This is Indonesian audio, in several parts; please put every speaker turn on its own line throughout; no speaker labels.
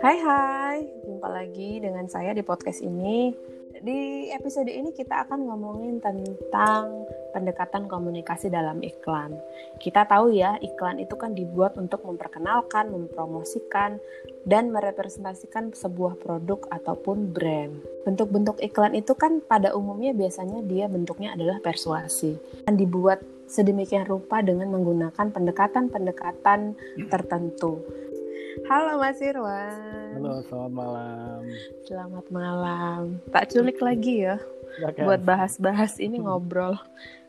Hai hai, jumpa lagi dengan saya di podcast ini. Di episode ini kita akan ngomongin tentang pendekatan komunikasi dalam iklan. Kita tahu ya, iklan itu kan dibuat untuk memperkenalkan, mempromosikan, dan merepresentasikan sebuah produk ataupun brand. Bentuk-bentuk iklan itu kan pada umumnya biasanya dia bentuknya adalah persuasi. Dan dibuat sedemikian rupa dengan menggunakan pendekatan-pendekatan tertentu Halo Mas Irwan.
Halo, selamat malam.
Selamat malam. Tak culik lagi ya. Buat bahas-bahas ini ngobrol.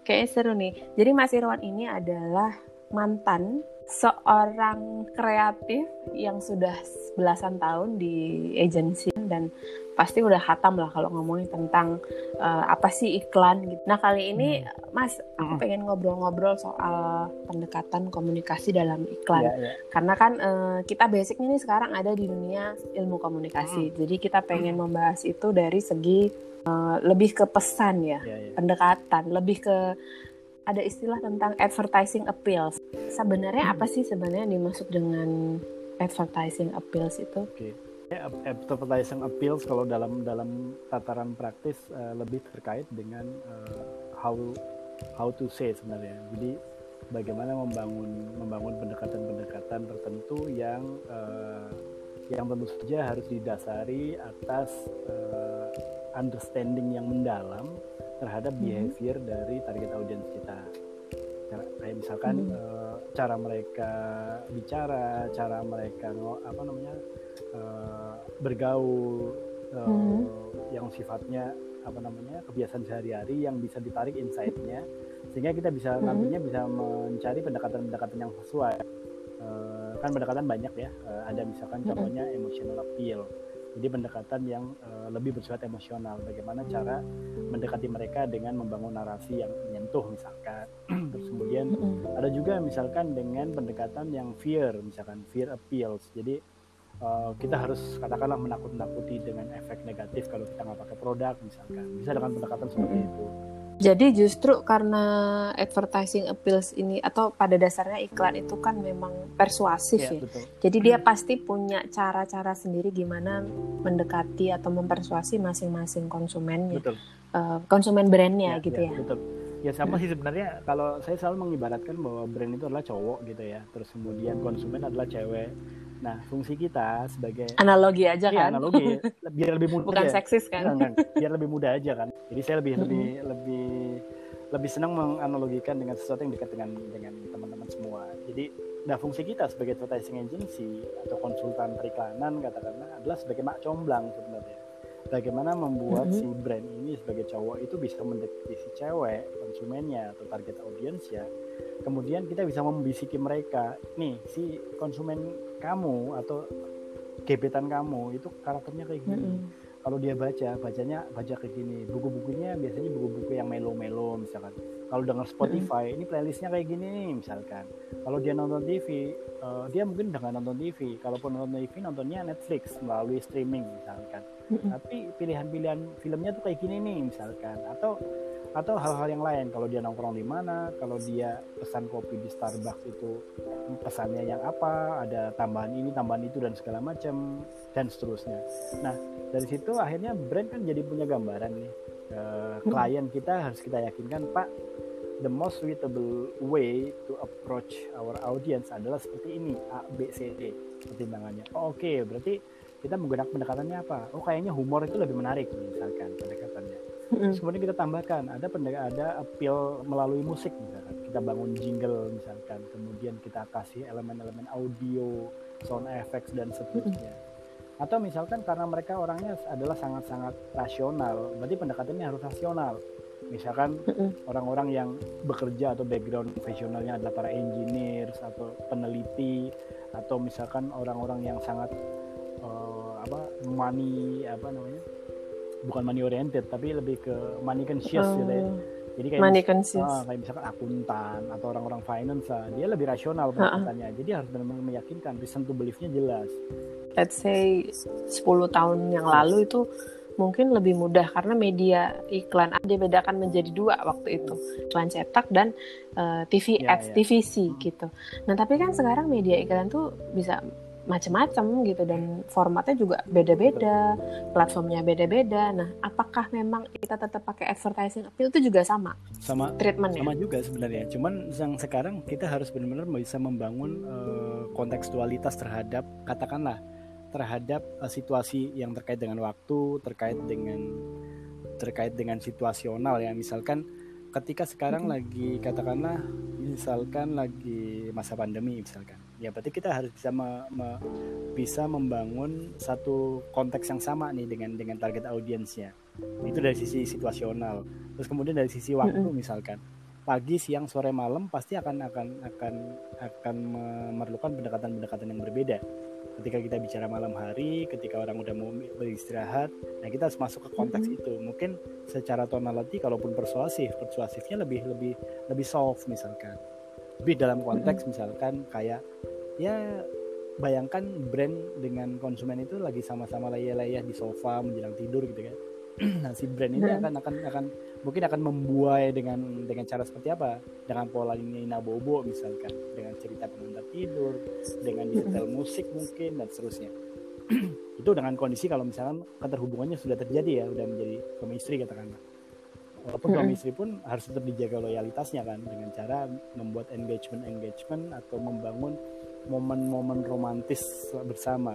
Kayaknya seru nih. Jadi Mas Irwan ini adalah mantan seorang kreatif yang sudah belasan tahun di agensi dan pasti udah hatam lah kalau ngomongin tentang uh, apa sih iklan gitu. Nah kali ini hmm. Mas aku hmm. pengen ngobrol-ngobrol soal pendekatan komunikasi dalam iklan yeah, yeah. karena kan uh, kita basicnya nih sekarang ada di dunia ilmu komunikasi. Hmm. Jadi kita pengen hmm. membahas itu dari segi uh, lebih ke pesan ya, yeah, yeah. pendekatan, lebih ke ada istilah tentang advertising appeals. Sebenarnya hmm. apa sih sebenarnya yang dimaksud dengan advertising appeals itu?
Okay advertising appeals kalau dalam dalam tataran praktis uh, lebih terkait dengan uh, how how to say sebenarnya. Jadi bagaimana membangun membangun pendekatan-pendekatan tertentu yang uh, yang tentu saja harus didasari atas uh, understanding yang mendalam terhadap mm-hmm. behavior dari target audience kita. Kayak misalkan mm-hmm. uh, cara mereka bicara, cara mereka apa namanya uh, bergaul uh, hmm. yang sifatnya apa namanya kebiasaan sehari-hari yang bisa ditarik insight-nya sehingga kita bisa hmm. nantinya bisa mencari pendekatan-pendekatan yang sesuai uh, kan pendekatan banyak ya uh, ada misalkan hmm. contohnya emotional appeal jadi pendekatan yang uh, lebih bersifat emosional. Bagaimana cara mendekati mereka dengan membangun narasi yang menyentuh misalkan. Terus kemudian ada juga misalkan dengan pendekatan yang fear misalkan fear appeals. Jadi uh, kita harus katakanlah menakut-nakuti dengan efek negatif kalau kita nggak pakai produk misalkan. Bisa dengan pendekatan seperti itu
jadi justru karena advertising appeals ini atau pada dasarnya iklan itu kan memang persuasif ya. ya. Betul. Jadi dia pasti punya cara-cara sendiri gimana mendekati atau mempersuasi masing-masing konsumennya, betul. Uh, konsumen brandnya ya, gitu ya. ya.
Betul. Ya sama sih sebenarnya kalau saya selalu mengibaratkan bahwa brand itu adalah cowok gitu ya, terus kemudian konsumen adalah cewek Nah, fungsi kita sebagai
analogi aja
iya,
kan.
analogi biar lebih mudah.
Bukan ya. seksis kan.
Enggak, biar lebih mudah aja kan. Jadi saya lebih lebih lebih lebih senang menganalogikan dengan sesuatu yang dekat dengan dengan teman-teman semua. Jadi nah fungsi kita sebagai advertising agency atau konsultan periklanan katakanlah adalah sebagai mak comblang sebenarnya. Bagaimana membuat mm -hmm. si brand ini sebagai cowok itu bisa mendekati si cewek konsumennya atau target audiens ya kemudian kita bisa membisiki mereka nih si konsumen kamu atau gebetan kamu itu karakternya kayak gini mm -hmm. Kalau dia baca bacanya baca kayak gini. Buku-bukunya biasanya buku-buku yang melo-melo misalkan. Kalau dengan Spotify -hmm. ini playlistnya kayak gini nih misalkan. Kalau dia nonton TV uh, eh, dia mungkin udah nggak nonton TV kalaupun nonton TV nontonnya Netflix melalui streaming misalkan. -hmm. tapi pilihan-pilihan filmnya tuh kayak gini nih misalkan. Atau atau hal-hal yang lain. Kalau dia nongkrong di mana kalau dia pesan kopi di Starbucks itu pesannya yang apa ada tambahan ini tambahan itu dan segala macam dan seterusnya. Nah dari situ akhirnya brand kan jadi punya gambaran nih uh, klien kita harus kita yakinkan pak the most suitable way to approach our audience adalah seperti ini A B C D. Pertimbangannya oh, oke okay, berarti kita menggunakan pendekatannya apa? Oh kayaknya humor itu lebih menarik misalkan pendekatannya. Terus kemudian kita tambahkan ada pendek ada appeal melalui musik misalkan. Kita bangun jingle misalkan, kemudian kita kasih elemen-elemen audio, sound effects dan seterusnya. Atau misalkan karena mereka orangnya adalah sangat-sangat rasional, berarti pendekatannya harus rasional. Misalkan orang-orang yang bekerja atau background profesionalnya adalah para engineers atau peneliti atau misalkan orang-orang yang sangat uh, apa money apa namanya bukan money oriented tapi lebih ke money conscious uh, gitu ya oh. jadi kayak
money conscious.
Uh, kayak misalkan akuntan atau orang-orang finance uh, dia lebih rasional pendekatannya uh -uh. jadi harus benar-benar meyakinkan reason to believe-nya jelas
let's say 10 tahun yang lalu itu mungkin lebih mudah karena media iklan dibedakan menjadi dua waktu itu iklan cetak dan uh, TV ya, ads ya. TVC gitu. Nah tapi kan sekarang media iklan tuh bisa macam-macam gitu dan formatnya juga beda-beda, platformnya beda-beda. Nah, apakah memang kita tetap pakai advertising appeal itu juga sama?
Sama treatmentnya. Sama juga sebenarnya. Cuman yang sekarang kita harus benar-benar bisa membangun uh, kontekstualitas terhadap katakanlah terhadap uh, situasi yang terkait dengan waktu, terkait dengan terkait dengan situasional ya. Misalkan ketika sekarang lagi katakanlah misalkan lagi masa pandemi misalkan. Ya berarti kita harus bisa me, me, bisa membangun satu konteks yang sama nih dengan dengan target audiensnya. Itu dari sisi situasional. Terus kemudian dari sisi waktu misalkan pagi siang sore malam pasti akan akan akan akan memerlukan pendekatan-pendekatan yang berbeda ketika kita bicara malam hari ketika orang udah mau beristirahat nah kita harus masuk ke konteks mm -hmm. itu. Mungkin secara tonality kalaupun persuasif persuasifnya lebih lebih lebih soft misalkan. Lebih dalam konteks misalkan kayak ya bayangkan brand dengan konsumen itu lagi sama-sama layah-layah di sofa menjelang tidur gitu kan. Nah si brand ini akan akan akan mungkin akan membuai dengan dengan cara seperti apa? Dengan pola ini nabobo misalkan dengan cerita pengantar tidur dengan digital musik mungkin dan seterusnya. Itu dengan kondisi kalau misalkan keterhubungannya sudah terjadi ya sudah menjadi suami istri katakanlah. Walaupun suami istri pun harus tetap dijaga loyalitasnya kan dengan cara membuat engagement engagement atau membangun momen-momen romantis bersama.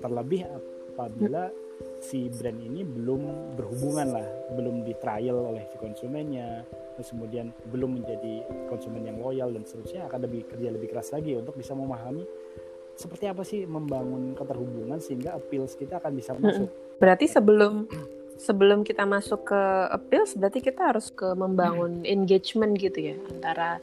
Terlebih apabila si brand ini belum berhubungan lah belum di trial oleh si konsumennya terus kemudian belum menjadi konsumen yang loyal dan seterusnya akan lebih kerja lebih keras lagi untuk bisa memahami seperti apa sih membangun keterhubungan sehingga appeals kita akan bisa masuk.
Berarti sebelum sebelum kita masuk ke appeals berarti kita harus ke membangun engagement gitu ya antara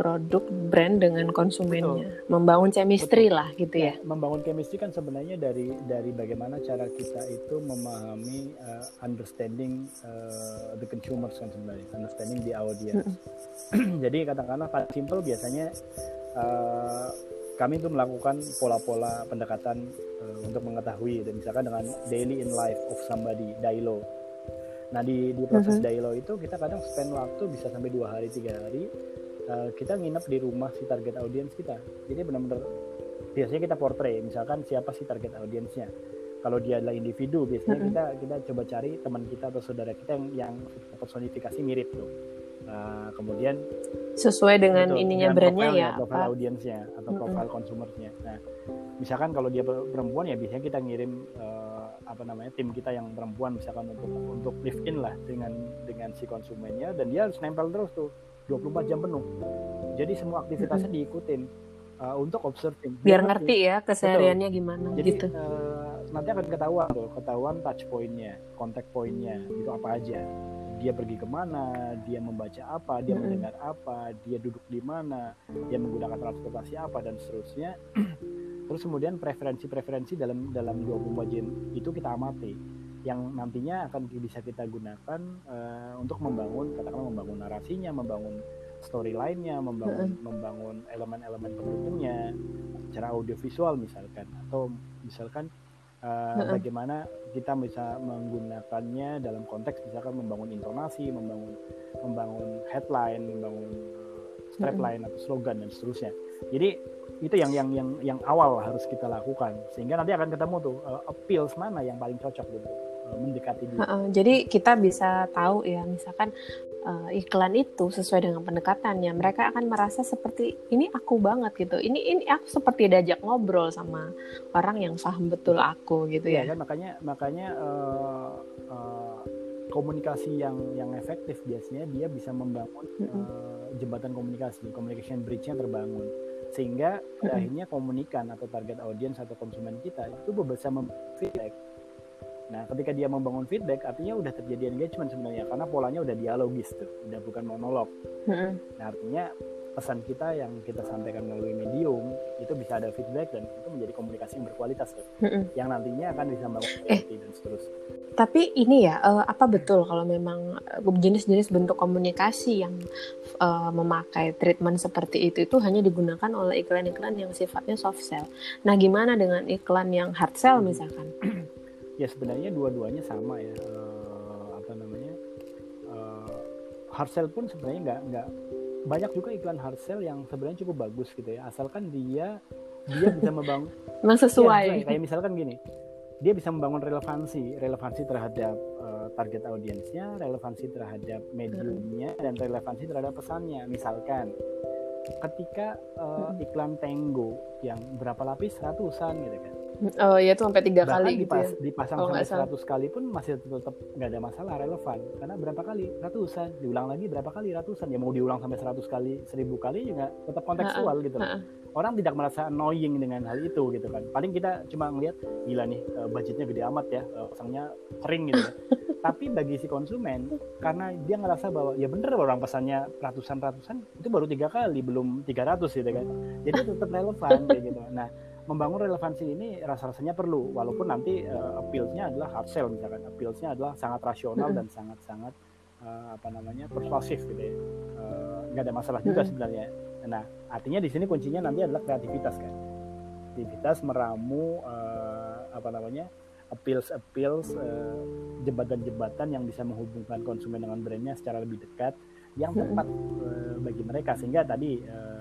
produk brand dengan konsumennya Betul. membangun chemistry Betul. lah gitu ya.
ya membangun chemistry kan sebenarnya dari dari bagaimana cara kita itu memahami uh, understanding uh, the consumers kan sebenarnya understanding the audience jadi katakanlah paling simple biasanya uh, kami itu melakukan pola-pola pendekatan uh, untuk mengetahui dan misalkan dengan daily in life of somebody dialog nah di di proses uh-huh. dialog itu kita kadang spend waktu bisa sampai dua hari tiga hari uh, kita nginep di rumah si target audiens kita jadi benar-benar biasanya kita portray misalkan siapa sih target audiensnya kalau dia adalah individu biasanya uh-huh. kita kita coba cari teman kita atau saudara kita yang yang personifikasi mirip tuh Nah, kemudian
sesuai dengan ininya brandnya ya,
profil audiensnya atau profil mm-hmm. konsumernya. Nah, misalkan kalau dia perempuan ya biasanya kita ngirim uh, apa namanya tim kita yang perempuan misalkan untuk untuk live in lah dengan dengan si konsumennya dan dia harus nempel terus tuh 24 jam penuh. Jadi semua aktivitasnya mm-hmm. diikutin uh, untuk observing.
Biar ngerti ya kesehariannya gimana
Jadi,
gitu.
Uh, nanti akan ketahuan tuh, ketahuan touch pointnya, contact pointnya, itu apa aja dia pergi ke mana, dia membaca apa, dia mm -hmm. mendengar apa, dia duduk di mana, dia menggunakan transportasi apa dan seterusnya. Terus kemudian preferensi-preferensi dalam dalam 24 jam itu kita amati yang nantinya akan bisa kita gunakan uh, untuk membangun katakanlah membangun narasinya, membangun storyline-nya, membangun mm-hmm. membangun elemen-elemen pendukungnya secara audiovisual misalkan. Atau misalkan uh, bagaimana kita bisa menggunakannya dalam konteks misalkan membangun intonasi, membangun membangun headline, membangun uh, strapline atau slogan dan seterusnya. Jadi itu yang yang yang yang awal harus kita lakukan. Sehingga nanti akan ketemu tuh uh, appeals mana yang paling cocok gitu mendekati dia.
Uh, jadi kita bisa tahu ya misalkan uh, iklan itu sesuai dengan pendekatannya mereka akan merasa seperti ini aku banget gitu ini ini aku seperti diajak ngobrol sama orang yang paham betul aku gitu ya,
ya kan makanya makanya uh, uh, komunikasi yang yang efektif biasanya dia bisa membangun mm -hmm. uh, jembatan komunikasi communication bridge-nya terbangun sehingga mm -hmm. akhirnya komunikan atau target audience atau konsumen kita itu bisa feedback Nah, ketika dia membangun feedback, artinya udah terjadi engagement sebenarnya karena polanya udah dialogis tuh, udah bukan monolog. Hmm. Nah, artinya pesan kita yang kita sampaikan melalui medium itu bisa ada feedback dan itu menjadi komunikasi yang berkualitas tuh, hmm. yang nantinya akan bisa membangun eh, dan seterusnya.
Tapi ini ya, uh, apa betul kalau memang eh, jenis-jenis bentuk komunikasi yang uh, memakai treatment seperti itu itu hanya digunakan oleh iklan-iklan yang sifatnya soft sell. Nah, gimana dengan iklan yang hard sell misalkan?
Ya sebenarnya dua-duanya sama ya. Uh, apa namanya? Uh, hard sell pun sebenarnya nggak nggak banyak juga iklan hard sell yang sebenarnya cukup bagus gitu ya. Asalkan dia dia bisa membangun
memang sesuai.
Ya, kayak misalkan gini dia bisa membangun relevansi relevansi terhadap uh, target audiensnya relevansi terhadap mediumnya dan relevansi terhadap pesannya. Misalkan ketika uh, iklan Tango yang berapa lapis? Ratusan gitu kan
Oh iya tuh sampai tiga Bahkan kali
dipas, gitu ya. Dipasang oh, sampai seratus kali pun masih tetap nggak ada masalah relevan. Karena berapa kali? Ratusan. Diulang lagi berapa kali? Ratusan. Ya mau diulang sampai seratus kali seribu kali juga tetap kontekstual gitu. Ha -ha orang tidak merasa annoying dengan hal itu gitu kan. Paling kita cuma ngelihat gila nih uh, budgetnya gede amat ya uh, pasangnya kering gitu ya. tapi bagi si konsumen karena dia ngerasa bahwa ya bener orang pesannya ratusan-ratusan itu baru tiga kali belum 300 gitu kan. Jadi tetap relevan kayak gitu. Nah membangun relevansi ini rasa-rasanya perlu walaupun nanti uh, appeals-nya adalah hard sell misalkan. Appeals-nya adalah sangat rasional dan sangat-sangat uh, apa namanya persuasif gitu ya. Nggak uh, ada masalah juga sebenarnya. Nah, artinya di sini kuncinya nanti adalah kreativitas kan. Kreativitas meramu uh, apa namanya? appeals appeals uh, jembatan-jembatan yang bisa menghubungkan konsumen dengan brandnya secara lebih dekat yang tepat uh, bagi mereka. Sehingga tadi uh,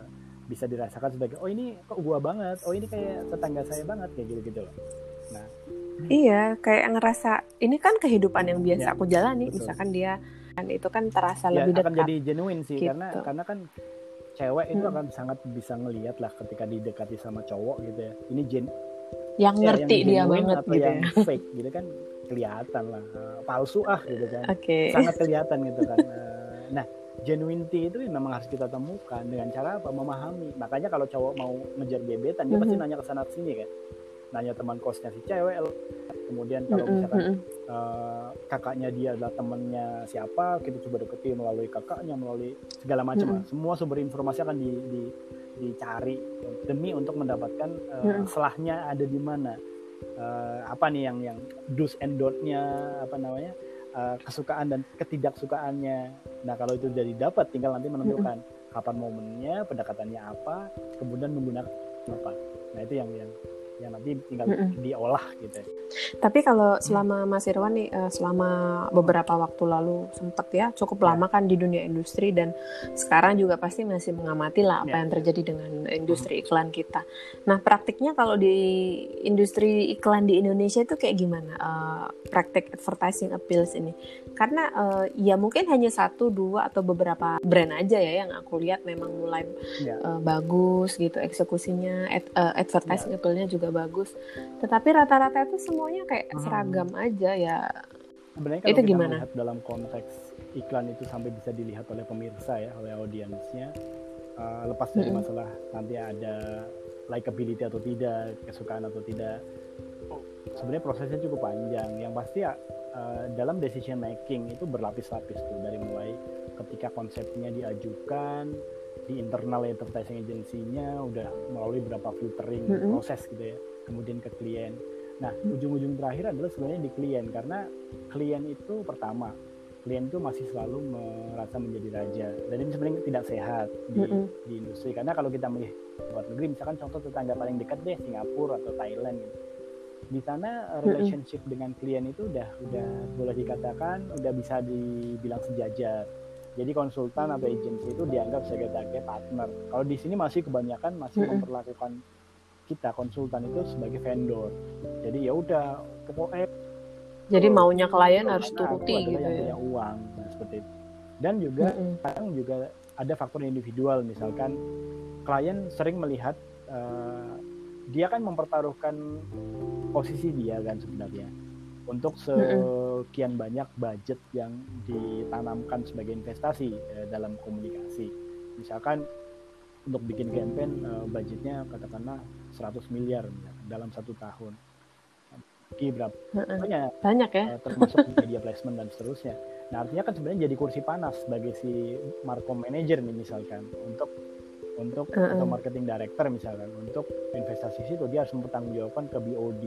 bisa dirasakan sebagai oh ini kok gua banget, oh ini kayak tetangga saya banget kayak gitu-gitu loh. Nah,
Iya, kayak ngerasa ini kan kehidupan yang biasa ya, aku jalani. Betul. Misalkan dia kan itu kan terasa ya, lebih dekat.
akan jadi genuine sih gitu. karena karena kan cewek itu hmm. akan sangat bisa ngelihat lah ketika didekati sama cowok gitu ya ini gen
yang ya, ngerti yang dia banget
atau gitu yang ya. fake gitu kan kelihatan lah uh, palsu ah gitu kan
okay.
sangat kelihatan gitu kan uh, nah genuinity itu memang harus kita temukan. Dengan cara apa? Memahami. Makanya kalau cowok mau ngejar gebetan dia mm -hmm. pasti nanya ke sana sini kan. Nanya teman kosnya si cewek kemudian kalau misalkan uh, kakaknya dia adalah temannya siapa kita coba deketin melalui kakaknya melalui segala macam semua sumber informasi akan di, di, dicari demi untuk mendapatkan uh, selahnya ada di mana. Uh, apa nih yang yang do's and don't-nya apa namanya uh, kesukaan dan ketidaksukaannya. Nah kalau itu jadi dapat tinggal nanti menentukan kapan momennya pendekatannya apa kemudian menggunakan apa. Nah itu yang yang yang nanti tinggal mm -mm. diolah gitu.
Tapi kalau selama Mas Irwan nih uh, selama beberapa waktu lalu sempat ya cukup lama yeah. kan di dunia industri dan sekarang juga pasti masih mengamati lah apa yeah. yang terjadi dengan industri iklan kita. Nah praktiknya kalau di industri iklan di Indonesia itu kayak gimana uh, praktik advertising appeals ini? Karena uh, ya mungkin hanya satu dua atau beberapa brand aja ya yang aku lihat memang mulai yeah. Ya. uh, bagus gitu eksekusinya ad, uh, advertising yeah. appealnya juga bagus tetapi rata-rata itu semuanya kayak hmm. seragam aja ya
sebenarnya kalau itu kita gimana melihat dalam konteks iklan itu sampai bisa dilihat oleh pemirsa ya oleh audiensnya uh, lepas dari hmm. masalah nanti ada likability atau tidak kesukaan atau tidak oh, sebenarnya prosesnya cukup panjang yang pasti ya uh, dalam decision making itu berlapis-lapis tuh dari mulai ketika konsepnya diajukan di internal advertising agency-nya udah melalui berapa filtering mm -hmm. proses gitu ya kemudian ke klien nah ujung-ujung terakhir adalah sebenarnya di klien karena klien itu pertama klien itu masih selalu merasa menjadi raja dan ini sebenarnya tidak sehat di, mm -hmm. di industri karena kalau kita melihat luar negeri misalkan contoh tetangga paling dekat deh Singapura atau Thailand gitu di sana relationship mm -hmm. dengan klien itu udah udah boleh dikatakan udah bisa dibilang sejajar jadi konsultan atau agensi itu dianggap sebagai partner. Kalau di sini masih kebanyakan masih memperlakukan kita konsultan itu sebagai vendor. Jadi ya udah pokoknya
jadi maunya klien harus turuti gitu
ya. uang nah, seperti itu. Dan juga mm-hmm. kadang juga ada faktor individual misalkan klien sering melihat uh, dia kan mempertaruhkan posisi dia kan sebenarnya untuk sekian banyak budget yang ditanamkan sebagai investasi eh, dalam komunikasi. Misalkan untuk bikin campaign eh, budgetnya katakanlah 100 miliar misalkan, dalam satu tahun. Bagi berapa?
Banyak, banyak ya.
Eh, termasuk media placement dan seterusnya. Nah artinya kan sebenarnya jadi kursi panas bagi si markom manager nih misalkan untuk untuk uh -uh. atau marketing director misalkan untuk investasi situ dia harus mempertanggungjawabkan ke BOD.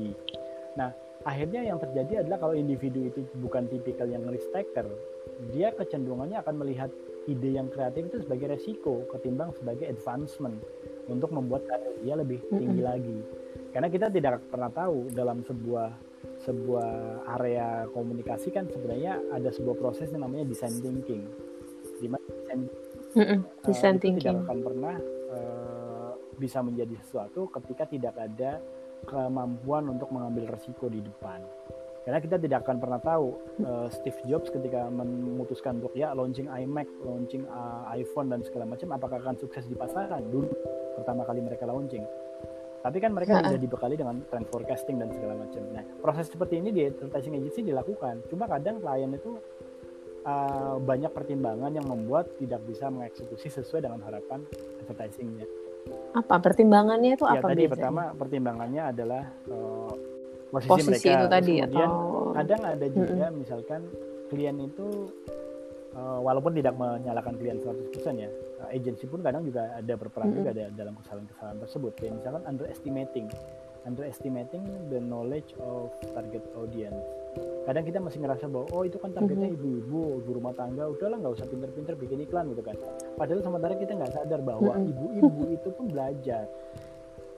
Nah akhirnya yang terjadi adalah kalau individu itu bukan tipikal yang risk taker, dia kecenderungannya akan melihat ide yang kreatif itu sebagai resiko ketimbang sebagai advancement untuk membuat karir dia lebih tinggi mm -hmm. lagi. Karena kita tidak pernah tahu dalam sebuah sebuah area komunikasi kan sebenarnya ada sebuah proses yang namanya design thinking di mana design,
mm -mm, design
uh,
thinking
tidak akan pernah uh, bisa menjadi sesuatu ketika tidak ada kemampuan untuk mengambil resiko di depan karena kita tidak akan pernah tahu uh, Steve Jobs ketika memutuskan untuk ya launching iMac, launching uh, iPhone dan segala macam apakah akan sukses di pasaran dulu pertama kali mereka launching. Tapi kan mereka sudah dibekali dengan trend forecasting dan segala macam. Nah, proses seperti ini di advertising agency dilakukan. Cuma kadang klien itu uh, banyak pertimbangan yang membuat tidak bisa mengeksekusi sesuai dengan harapan advertisingnya.
Apa pertimbangannya itu
ya,
apa?
Tadi biasanya? pertama pertimbangannya adalah uh, posisi,
posisi
mereka.
itu tadi
Kemudian
atau
kadang ada juga mm -hmm. misalkan klien itu uh, walaupun tidak menyalahkan klien 100% ya uh, agensi pun kadang juga ada berperan mm -hmm. juga ada dalam kesalahan-kesalahan tersebut kayak misalkan underestimating underestimating the knowledge of target audience kadang kita masih ngerasa bahwa oh itu kan targetnya ibu-ibu ibu rumah tangga udahlah nggak usah pinter-pinter bikin iklan gitu kan padahal sementara kita nggak sadar bahwa ibu-ibu mm -hmm. itu pun belajar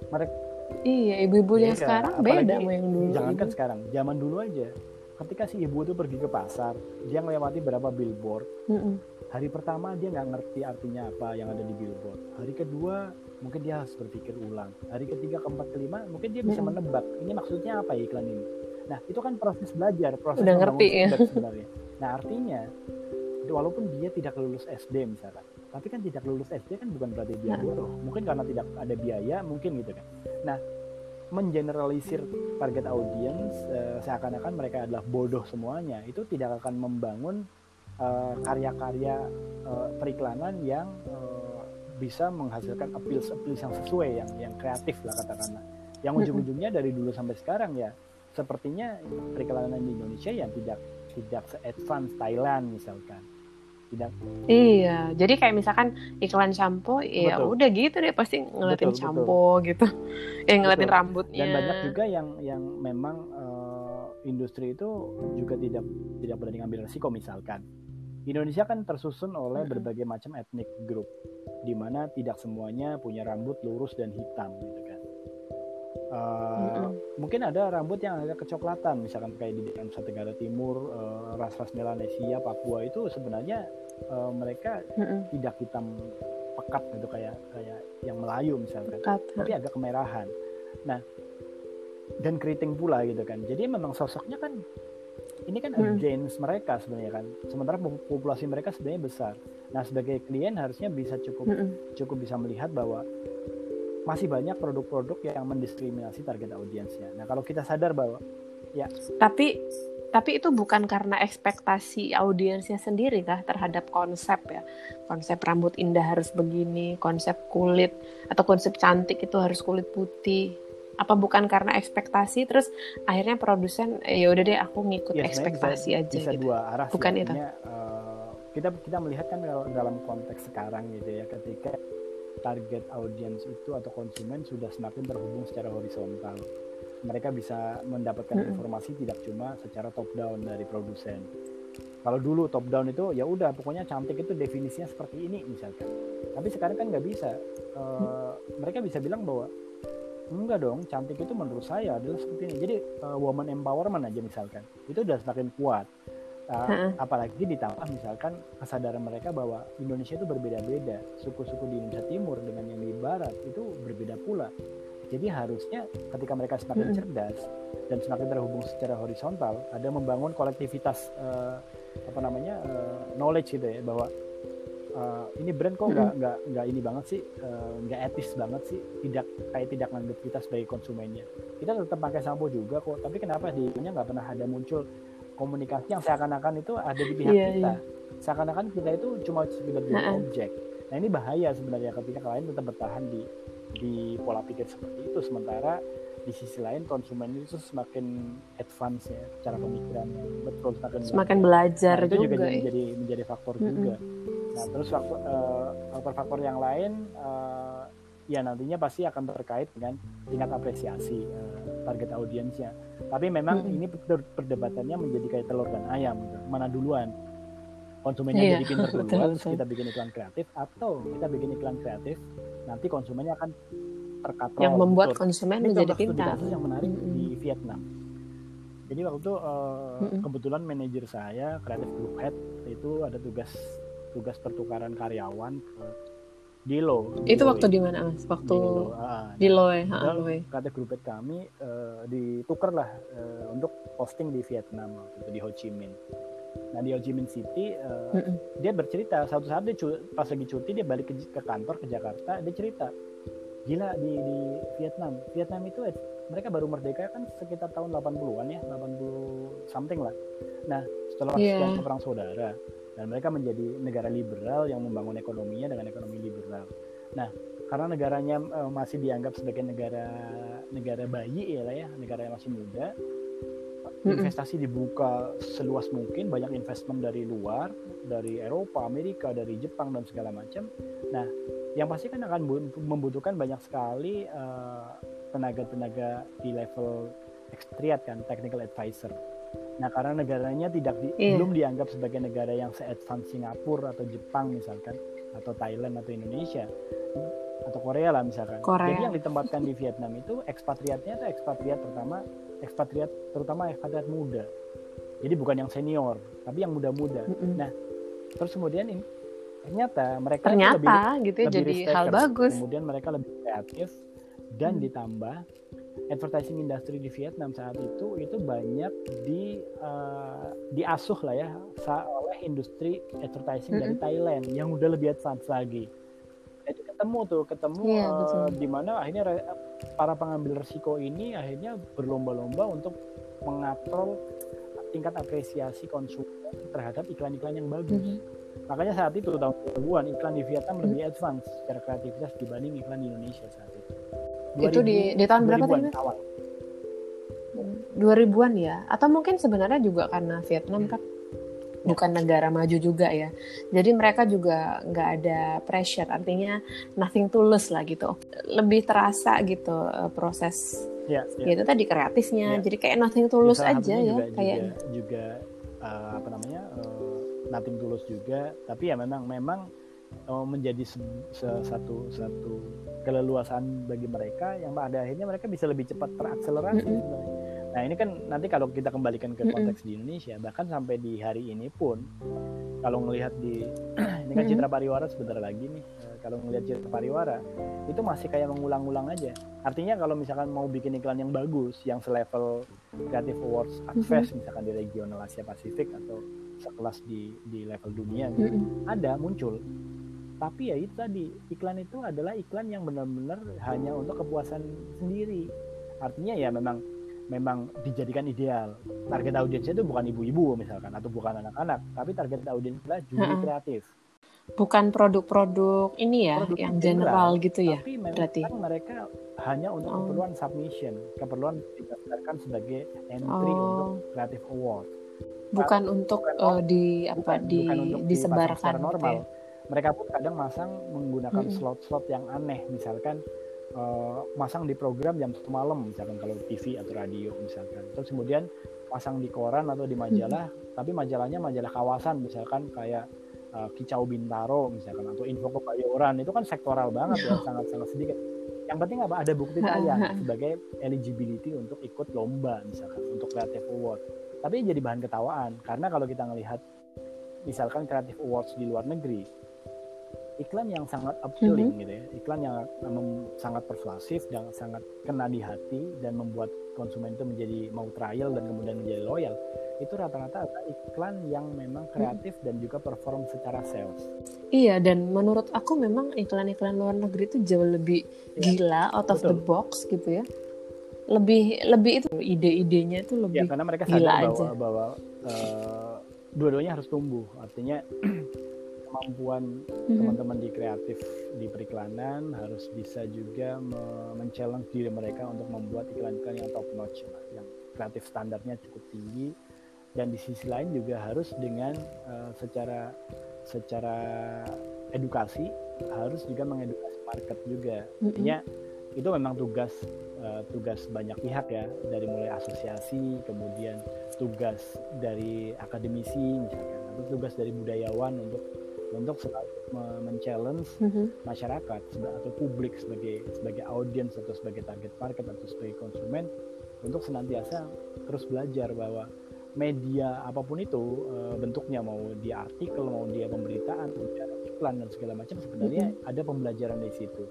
mereka
Iya, ibu-ibu yang iya, sekarang beda sama yang dulu.
Jangan kan sekarang, zaman dulu aja. Ketika si ibu itu pergi ke pasar, dia melewati berapa billboard. Mm -mm. Hari pertama dia nggak ngerti artinya apa yang ada di billboard. Hari kedua mungkin dia harus berpikir ulang. Hari ketiga, keempat, kelima mungkin dia bisa mm -mm. menebak ini maksudnya apa ya iklan ini. Nah itu kan proses belajar, proses
Udah ngerti ya.
sebenarnya. Nah artinya walaupun dia tidak lulus SD misalnya tapi kan tidak lulus SD kan bukan berarti dia bodoh. Mungkin karena tidak ada biaya mungkin gitu kan. Nah mengeneralisir target audience uh, seakan-akan mereka adalah bodoh semuanya itu tidak akan membangun uh, karya-karya uh, periklanan yang uh, bisa menghasilkan appeal appeal yang sesuai yang yang kreatif lah katakanlah. Yang ujung-ujungnya dari dulu sampai sekarang ya sepertinya periklanan di Indonesia yang tidak tidak se-advance Thailand misalkan. Tidak.
Iya jadi kayak misalkan iklan shampoo ya udah gitu deh pasti ngeliatin betul, shampoo betul. gitu. Eh ngeliatin betul. rambutnya.
Dan banyak juga yang yang memang uh, industri itu juga tidak tidak berani ngambil resiko misalkan. Indonesia kan tersusun oleh berbagai macam etnik grup di mana tidak semuanya punya rambut lurus dan hitam gitu kan Uh, Mungkin ada rambut yang agak kecoklatan, misalkan kayak di Nusa Tenggara Timur, uh, ras-ras Melanesia, Papua itu sebenarnya uh, mereka mm-hmm. tidak hitam pekat gitu kayak kayak yang Melayu misalkan, pekat. tapi agak kemerahan. Nah, dan keriting pula gitu kan. Jadi memang sosoknya kan ini kan mm. against mereka sebenarnya kan. Sementara populasi mereka sebenarnya besar. Nah, sebagai klien harusnya bisa cukup mm-hmm. cukup bisa melihat bahwa masih banyak produk-produk yang mendiskriminasi target audiensnya. Nah, kalau kita sadar bahwa ya
tapi tapi itu bukan karena ekspektasi audiensnya sendiri kah terhadap konsep ya konsep rambut indah harus begini konsep kulit atau konsep cantik itu harus kulit putih apa bukan karena ekspektasi terus akhirnya produsen eh, ya udah deh aku ngikut ya, ekspektasi bisa, aja
bisa
gitu.
dua arah
bukan itu
uh, kita kita melihat kan dalam konteks sekarang gitu ya ketika target audiens itu atau konsumen sudah semakin terhubung secara horizontal mereka bisa mendapatkan hmm. informasi tidak cuma secara top down dari produsen. Kalau dulu top down itu ya udah pokoknya cantik itu definisinya seperti ini misalkan. Tapi sekarang kan nggak bisa. Uh, mereka bisa bilang bahwa enggak dong cantik itu menurut saya adalah seperti ini. Jadi uh, woman empowerment aja misalkan itu udah semakin kuat. Uh, apalagi ditambah misalkan kesadaran mereka bahwa Indonesia itu berbeda-beda. Suku-suku di Indonesia Timur dengan yang di Barat itu berbeda pula. Jadi harusnya ketika mereka semakin hmm. cerdas dan semakin terhubung secara horizontal, ada membangun kolektivitas uh, apa namanya uh, knowledge gitu ya bahwa uh, ini brand kok nggak nggak nggak ini banget sih nggak uh, etis banget sih tidak kayak tidak menganggap kita sebagai konsumennya. Kita tetap pakai sampo juga kok tapi kenapa di nggak pernah ada muncul komunikasi yang seakan-akan itu ada di pihak yeah, kita. yeah. seakan-akan kita itu cuma sekedar jadi objek. Nah ini bahaya sebenarnya ketika kalian tetap bertahan di di pola pikir seperti itu. Sementara di sisi lain konsumen itu semakin advance ya cara pemikiran betul
semakin semakin belajar,
nah, itu
juga,
juga ya. menjadi menjadi faktor mm -hmm. juga. Nah terus faktor uh, faktor-faktor yang lain uh, ya nantinya pasti akan terkait dengan tingkat apresiasi uh, target audiensnya tapi memang mm -hmm. ini perdebatannya menjadi kayak telur dan ayam gitu. mana duluan konsumennya yeah. jadi pinter duluan kita bikin iklan kreatif atau kita bikin iklan kreatif nanti konsumennya akan terkatrol
yang membuat betul. konsumen Ini menjadi pintar
kasus yang menarik mm -hmm. di Vietnam Jadi waktu itu uh, mm -hmm. kebetulan manajer saya, kreatif group head itu ada tugas tugas pertukaran karyawan ke di lo.
Itu waktu di mana mas? Waktu di lo ya?
kreatif group head kami uh, ditukar lah uh, untuk posting di Vietnam waktu itu di Ho Chi Minh. Nah di Ho Chi Minh City uh, mm -mm. dia bercerita satu saat dia pas lagi cuti dia balik ke, ke kantor ke Jakarta dia cerita gila di di Vietnam. Vietnam itu mereka baru merdeka kan sekitar tahun 80-an ya 80 something lah. Nah setelah yeah. perang saudara dan mereka menjadi negara liberal yang membangun ekonominya dengan ekonomi liberal. Nah karena negaranya uh, masih dianggap sebagai negara negara bayi ya lah ya negara yang masih muda investasi dibuka seluas mungkin banyak investment dari luar dari Eropa Amerika dari Jepang dan segala macam. Nah yang pasti kan akan membutuhkan banyak sekali uh, tenaga-tenaga di level ekspatriat kan technical advisor. Nah karena negaranya tidak di, yeah. belum dianggap sebagai negara yang se-advance Singapura atau Jepang misalkan atau Thailand atau Indonesia atau Korea lah misalkan. Korea. Jadi yang ditempatkan di Vietnam itu ekspatriatnya itu ekspatriat terutama ekspatriat terutama ekspatriat muda. Jadi bukan yang senior tapi yang muda-muda. Mm -hmm. Nah terus kemudian ini ternyata mereka
ternyata lebih, gitu ya, lebih jadi hal bagus
kemudian mereka lebih kreatif dan hmm. ditambah advertising industry di Vietnam saat itu itu banyak di uh, diasuh lah ya oleh industri advertising -hmm. dari Thailand yang udah lebih advance lagi itu ketemu tuh ketemu yeah, iya, uh, di mana akhirnya para pengambil resiko ini akhirnya berlomba-lomba untuk mengatrol tingkat apresiasi konsumen terhadap iklan-iklan yang bagus. Mm -hmm Makanya saat itu tahun 2000-an iklan di Vietnam hmm. lebih advance secara kreativitas dibanding iklan di Indonesia saat itu.
2000, itu di, di tahun berapa tadi? Awal. 2000-an ya? Atau mungkin sebenarnya juga karena Vietnam kan bukan negara maju juga ya. Jadi mereka juga nggak ada pressure, artinya nothing to lose lah gitu. Lebih terasa gitu uh, proses ya, ya. itu tadi kreatifnya. Ya. Jadi kayak nothing to lose aja ya
juga, kayak juga, juga uh, apa namanya? Uh, nothing tulus juga tapi ya memang memang menjadi se se satu satu keleluasan bagi mereka yang pada akhirnya mereka bisa lebih cepat terakselerasi mm -hmm. Nah ini kan nanti kalau kita kembalikan ke konteks mm -hmm. di Indonesia bahkan sampai di hari ini pun kalau melihat di ini kan Citra Pariwara sebentar lagi nih eh, kalau melihat Citra Pariwara itu masih kayak mengulang-ulang aja. Artinya kalau misalkan mau bikin iklan yang bagus yang selevel Creative Awards Adfest mm -hmm. misalkan di regional Asia Pasifik atau sekelas di di level dunia gitu, ada muncul tapi ya itu tadi iklan itu adalah iklan yang benar-benar hanya untuk kepuasan sendiri artinya ya memang memang dijadikan ideal target audiensnya itu bukan ibu-ibu misalkan atau bukan anak-anak tapi target audiens adalah juri kreatif
bukan produk-produk ini ya produk yang general gitu ya
tapi berarti mereka hanya untuk oh. keperluan submission keperluan didaftarkan sebagai entry oh. untuk creative award
bukan untuk uh, di apa bukan, di bukan untuk disebarkan
normal. Gitu ya? Mereka pun kadang masang menggunakan slot-slot yang aneh, misalkan uh, masang di program jam satu malam, misalkan kalau TV atau radio, misalkan. Terus kemudian pasang di koran atau di majalah, hmm. tapi majalahnya majalah kawasan, misalkan kayak uh, Kicau Bintaro, misalkan atau Info Kebayoran, itu kan sektoral banget ya, sangat-sangat sedikit. Yang penting apa? Ada bukti tayang sebagai eligibility untuk ikut lomba, misalkan untuk Creative Award tapi jadi bahan ketawaan karena kalau kita melihat misalkan Creative Awards di luar negeri iklan yang sangat appealing mm -hmm. gitu ya iklan yang sangat persuasif dan sangat kena di hati dan membuat konsumen itu menjadi mau trial dan kemudian menjadi loyal itu rata-rata iklan yang memang kreatif hmm. dan juga perform secara sales.
Iya dan menurut aku memang iklan-iklan luar negeri itu jauh lebih ya, gila out of the box gitu ya lebih lebih itu ide-idenya itu lebih ya,
karena mereka sadar bahwa aja. bahwa uh, dua-duanya harus tumbuh artinya kemampuan mm-hmm. teman-teman di kreatif di periklanan harus bisa juga men-challenge diri mereka untuk membuat iklan-iklan yang top notch yang kreatif standarnya cukup tinggi dan di sisi lain juga harus dengan uh, secara secara edukasi harus juga mengedukasi market juga mm-hmm. artinya itu memang tugas uh, tugas banyak pihak ya dari mulai asosiasi kemudian tugas dari akademisi misalkan atau tugas dari budayawan untuk untuk selalu men-challenge mm-hmm. masyarakat atau publik sebagai sebagai audiens atau sebagai target market atau sebagai konsumen untuk senantiasa terus belajar bahwa media apa pun itu uh, bentuknya mau dia artikel mau dia pemberitaan iklan dan segala macam sebenarnya mm -hmm. ada pembelajaran di situ.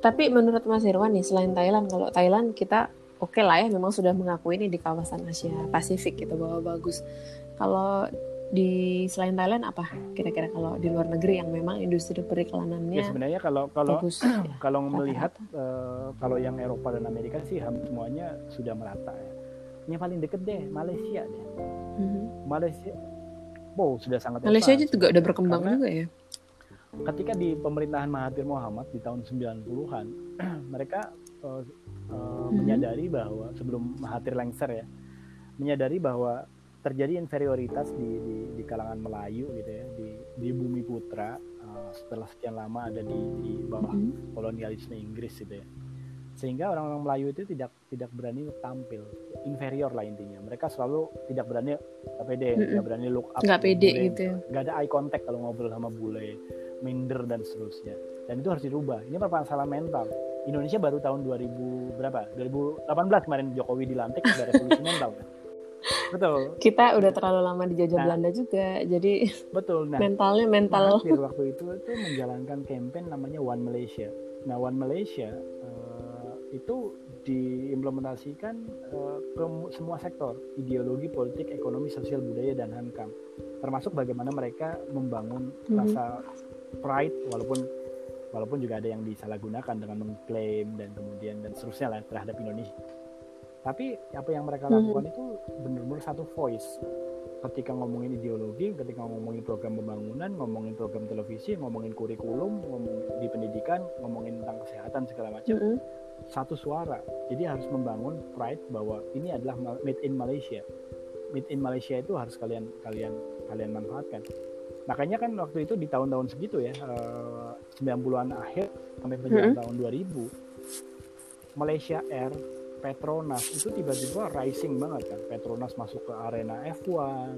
Tapi menurut Mas Irwan nih selain Thailand kalau Thailand kita oke okay lah ya memang sudah mengakui ini di kawasan Asia Pasifik gitu bahwa bagus. Kalau di selain Thailand apa kira-kira kalau di luar negeri yang memang industri periklanannya
ya sebenarnya kalau kalau bagus, ya, kalau melihat uh, kalau yang Eropa dan Amerika sih semuanya sudah merata ya. Yang paling deket deh Malaysia deh. Mm-hmm. Malaysia wow sudah sangat
Malaysia aja juga udah berkembang juga ya?
ketika di pemerintahan Mahathir Muhammad di tahun 90-an mereka uh, uh, mm-hmm. menyadari bahwa sebelum Mahathir lengser ya menyadari bahwa terjadi inferioritas di, di, di kalangan Melayu gitu ya di, di bumi putra uh, setelah sekian lama ada di, di bawah mm-hmm. kolonialisme Inggris gitu ya. Sehingga orang-orang Melayu itu tidak tidak berani tampil inferior lah intinya. Mereka selalu tidak berani nggak pede mm -mm. tidak berani look up
nggak pede bule, gitu
nggak ada eye contact kalau ngobrol sama bule minder dan seterusnya. Dan itu harus dirubah. Ini merupakan salah mental. Indonesia baru tahun 2000 berapa? 2018 kemarin Jokowi dilantik ada revolusi mental. kan betul.
Kita udah terlalu lama dijajah nah, Belanda juga jadi
betul. Nah, mentalnya mental. waktu itu itu menjalankan campaign namanya One Malaysia. Nah One Malaysia uh, itu diimplementasikan uh, ke semua sektor ideologi politik ekonomi sosial budaya dan hankam. Termasuk bagaimana mereka membangun mm-hmm. rasa pride walaupun walaupun juga ada yang disalahgunakan dengan mengklaim dan kemudian dan seterusnya lah terhadap Indonesia tapi apa yang mereka lakukan hmm. itu benar-benar satu voice ketika ngomongin ideologi, ketika ngomongin program pembangunan, ngomongin program televisi, ngomongin kurikulum, ngomong di pendidikan, ngomongin tentang kesehatan segala macam, mm -hmm. satu suara. Jadi harus membangun pride bahwa ini adalah made in Malaysia. Made in Malaysia itu harus kalian kalian kalian manfaatkan. Makanya kan waktu itu di tahun-tahun segitu ya, uh, 90-an akhir sampai menjelang mm -hmm. tahun 2000, Malaysia Air Petronas itu tiba-tiba rising banget kan Petronas masuk ke arena F1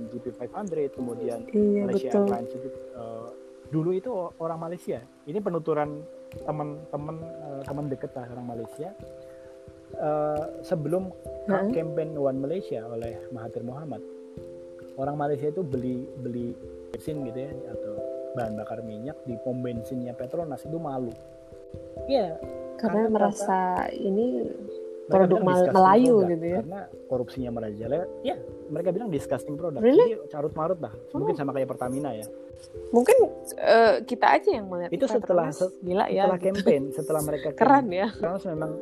MGP 500 kemudian iya, Malaysia betul. Airlines itu uh, dulu itu orang Malaysia ini penuturan teman-teman uh, teman deket lah orang Malaysia uh, sebelum huh? campaign One Malaysia oleh Mahathir Muhammad orang Malaysia itu beli beli bensin gitu ya atau bahan bakar minyak di pom bensinnya Petronas itu malu
Iya, karena, karena merasa ini produk Melayu produk, gitu ya.
karena korupsinya merajalela ya mereka bilang disgusting produk. Really? jadi carut marut lah oh. mungkin sama kayak Pertamina ya.
Mungkin uh, kita aja yang melihat
itu setelah se gila ya. setelah campaign setelah mereka
keren ya.
Karena memang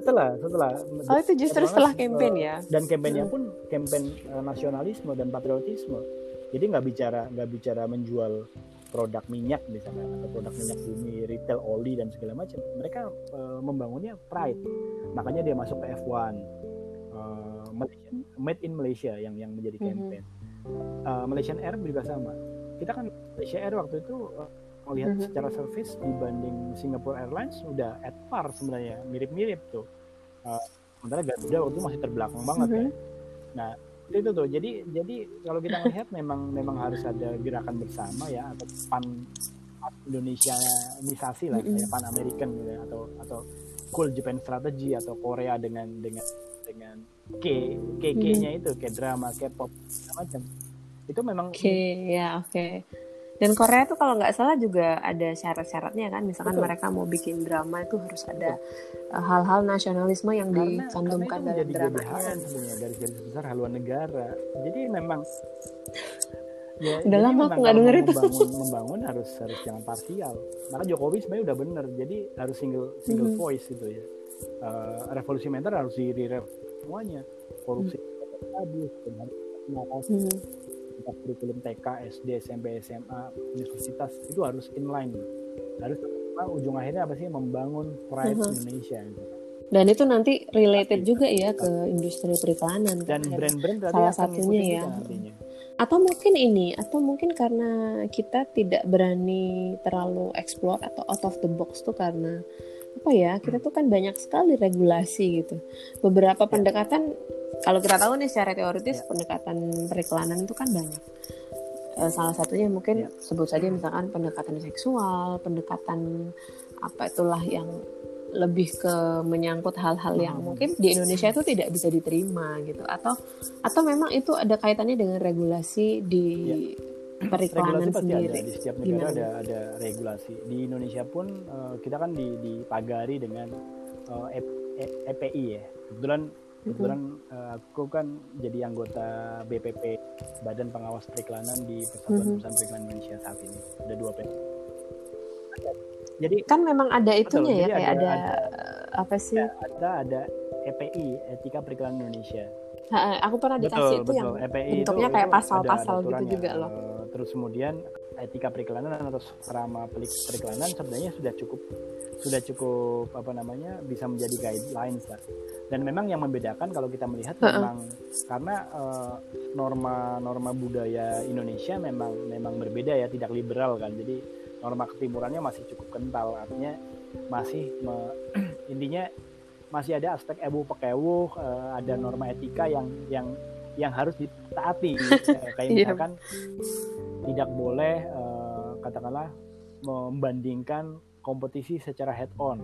setelah setelah
oh itu justru setelah campaign uh, ya?
Dan campaignnya hmm. pun campaign uh, nasionalisme dan patriotisme. Jadi nggak bicara nggak bicara menjual produk minyak misalnya atau produk minyak bumi retail oli dan segala macam mereka uh, membangunnya pride makanya dia masuk ke F1 uh, eh, made in Malaysia yang yang menjadi mhm. campaign mm-hmm. uh, Malaysian Air juga sama kita kan Malaysia Air waktu itu uh, melihat mm-hmm. secara service dibanding Singapore Airlines udah at par sebenarnya mirip-mirip tuh uh, sementara Garuda waktu itu masih terbelakang banget mm-hmm. ya nah itu tuh jadi jadi kalau kita melihat memang memang harus ada gerakan bersama ya atau pan Indonesia nisasi lah mm -hmm. pan American gitu ya, atau atau cool Japan strategy atau Korea dengan dengan dengan K K K-nya itu kayak drama K-pop macam itu memang
K ya oke okay. Dan Korea tuh kalau nggak salah juga ada syarat-syaratnya kan, misalkan Betul. mereka mau bikin drama itu harus ada uh, hal-hal nasionalisme yang karena, dicantumkan dalam drama.
sebenarnya dari garis besar haluan negara. Jadi memang
ya, udah lama aku nggak denger itu
membangun, membangun harus harus jangan parsial maka Jokowi sebenarnya udah bener jadi harus single single mm -hmm. voice gitu ya uh, revolusi mental harus di semuanya korupsi mm -hmm. mm -hmm tetap kurikulum TK, SD, SMP, SMA, universitas itu harus inline. Harus ujung akhirnya apa sih membangun pride uh -huh. Indonesia gitu.
Dan itu nanti related juga ya ke industri periklanan
dan brand-brand
salah satunya ya. Atau mungkin ini, atau mungkin karena kita tidak berani terlalu explore atau out of the box tuh karena apa ya kita tuh kan banyak sekali regulasi gitu beberapa ya. pendekatan kalau kita tahu nih secara teoritis ya. pendekatan periklanan itu kan banyak e, salah satunya mungkin ya. sebut saja misalkan pendekatan seksual pendekatan apa itulah yang lebih ke menyangkut hal-hal yang hmm. mungkin di Indonesia itu tidak bisa diterima gitu atau atau memang itu ada kaitannya dengan regulasi di ya. periklanan
regulasi
sendiri.
Ada. Di setiap negara ada ada regulasi. Di Indonesia pun uh, kita kan di, dipagari dengan uh, EPI ya. Kebetulan kebetulan uh, aku kan jadi anggota BPP Badan Pengawas Periklanan di Persatuan mm-hmm. Perusahaan Periklanan Indonesia saat ini. Ada dua PT.
Jadi kan memang ada itunya betul, ya kayak ada, ada, ada apa sih?
Ada ada EPI Etika Periklanan Indonesia.
Ha, aku pernah dikasih betul, itu betul. yang EPI bentuknya itu, kayak pasal-pasal gitu juga loh.
Terus kemudian etika periklanan atau serama periklanan sebenarnya sudah cukup sudah cukup apa namanya bisa menjadi guidelines lah dan memang yang membedakan kalau kita melihat uh -uh. memang karena uh, norma norma budaya Indonesia memang memang berbeda ya tidak liberal kan jadi norma ketimurannya masih cukup kental artinya masih me, intinya masih ada aspek ewu pekewuh uh, ada norma etika yang yang yang harus ditaati kayak iya. misalkan tidak boleh uh, katakanlah membandingkan kompetisi secara head on.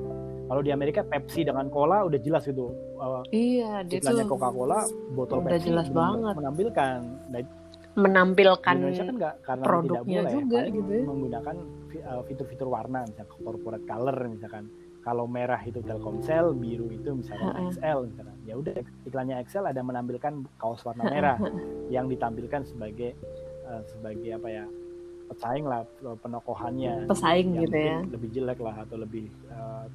Kalau di Amerika Pepsi dengan Cola udah jelas gitu.
Uh, iya,
tuh Coca-Cola botol
udah
Pepsi
jelas banget
menampilkan. Nah,
menampilkan
di Indonesia kan nggak karena
produknya
tidak boleh
juga gitu. Ya.
menggunakan uh, fitur-fitur warna misalkan corporate color misalkan. Kalau merah itu Telkomsel, biru itu misalnya XL misalkan. Ya udah iklannya XL ada menampilkan kaos warna merah yang ditampilkan sebagai uh, sebagai apa ya pesaing lah penokohannya
pesaing gitu ya
lebih jelek lah atau lebih uh,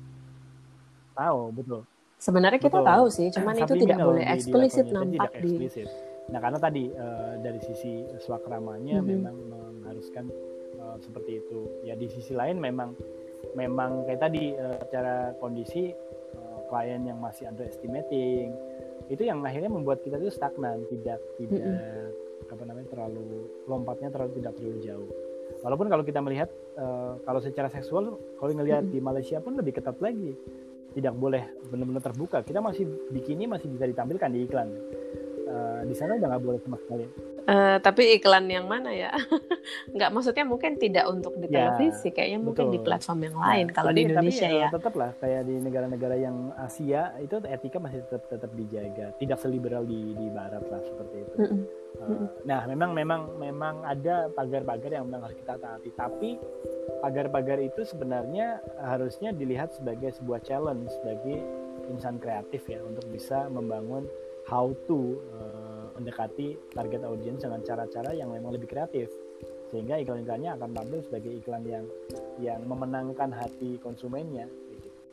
tahu betul
sebenarnya kita betul. tahu sih cuman itu tidak boleh eksplisit nampak di eksplisit.
nah karena tadi uh, dari sisi swakramanya mm -hmm. memang mengharuskan uh, seperti itu ya di sisi lain memang memang kayak tadi uh, secara kondisi uh, klien yang masih underestimating itu yang akhirnya membuat kita itu stagnan tidak tidak mm -hmm apa namanya terlalu lompatnya terlalu tidak terlalu jauh. Walaupun kalau kita melihat uh, kalau secara seksual kalau ngelihat di Malaysia pun lebih ketat lagi. Tidak boleh benar-benar terbuka. Kita masih bikini masih bisa ditampilkan di iklan. Uh, di sana udah nggak boleh sama sekali.
Uh, tapi iklan yang mana ya? Nggak maksudnya mungkin tidak untuk di ya, televisi, kayaknya betul. mungkin di platform yang nah, lain. Nah, kalau tapi, di Indonesia tapi, ya.
Tetap lah kayak di negara-negara yang Asia itu etika masih tetap tetap dijaga, tidak seliberal di di Barat lah seperti itu. Mm -mm. Uh, nah, memang memang memang ada pagar-pagar yang memang harus kita taati. Tapi pagar-pagar itu sebenarnya harusnya dilihat sebagai sebuah challenge bagi insan kreatif ya untuk bisa membangun how to uh, mendekati target audience dengan cara-cara yang memang lebih kreatif sehingga iklan-iklannya akan tampil sebagai iklan yang yang memenangkan hati konsumennya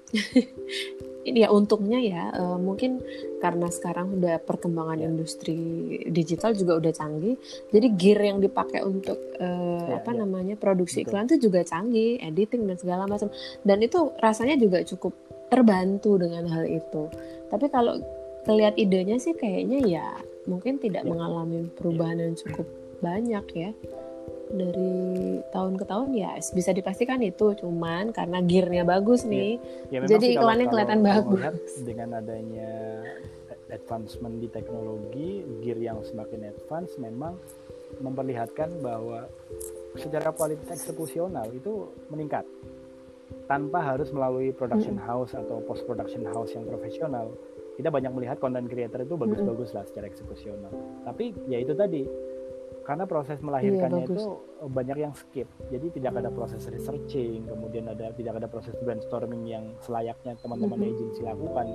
ini ya untungnya ya uh, mungkin karena sekarang udah perkembangan yeah. industri digital juga udah canggih jadi gear yang dipakai untuk uh, yeah, apa yeah. namanya produksi Betul. iklan itu juga canggih editing dan segala macam dan itu rasanya juga cukup terbantu dengan hal itu tapi kalau kelihat idenya sih kayaknya ya mungkin tidak yeah. mengalami perubahan yang cukup banyak ya dari tahun ke tahun ya bisa dipastikan itu cuman karena gearnya bagus iya. nih ya, ya jadi iklannya kalau, kelihatan kalau bagus
dengan adanya advancement di teknologi gear yang semakin advance memang memperlihatkan bahwa secara kualitas eksekusional itu meningkat tanpa harus melalui production house atau post production house yang profesional kita banyak melihat content creator itu bagus-bagus lah secara eksekusional. Tapi ya itu tadi karena proses melahirkannya iya, itu eh, banyak yang skip. Jadi tidak ada proses researching kemudian ada tidak ada proses brainstorming yang selayaknya teman-teman mm -hmm. agensi lakukan.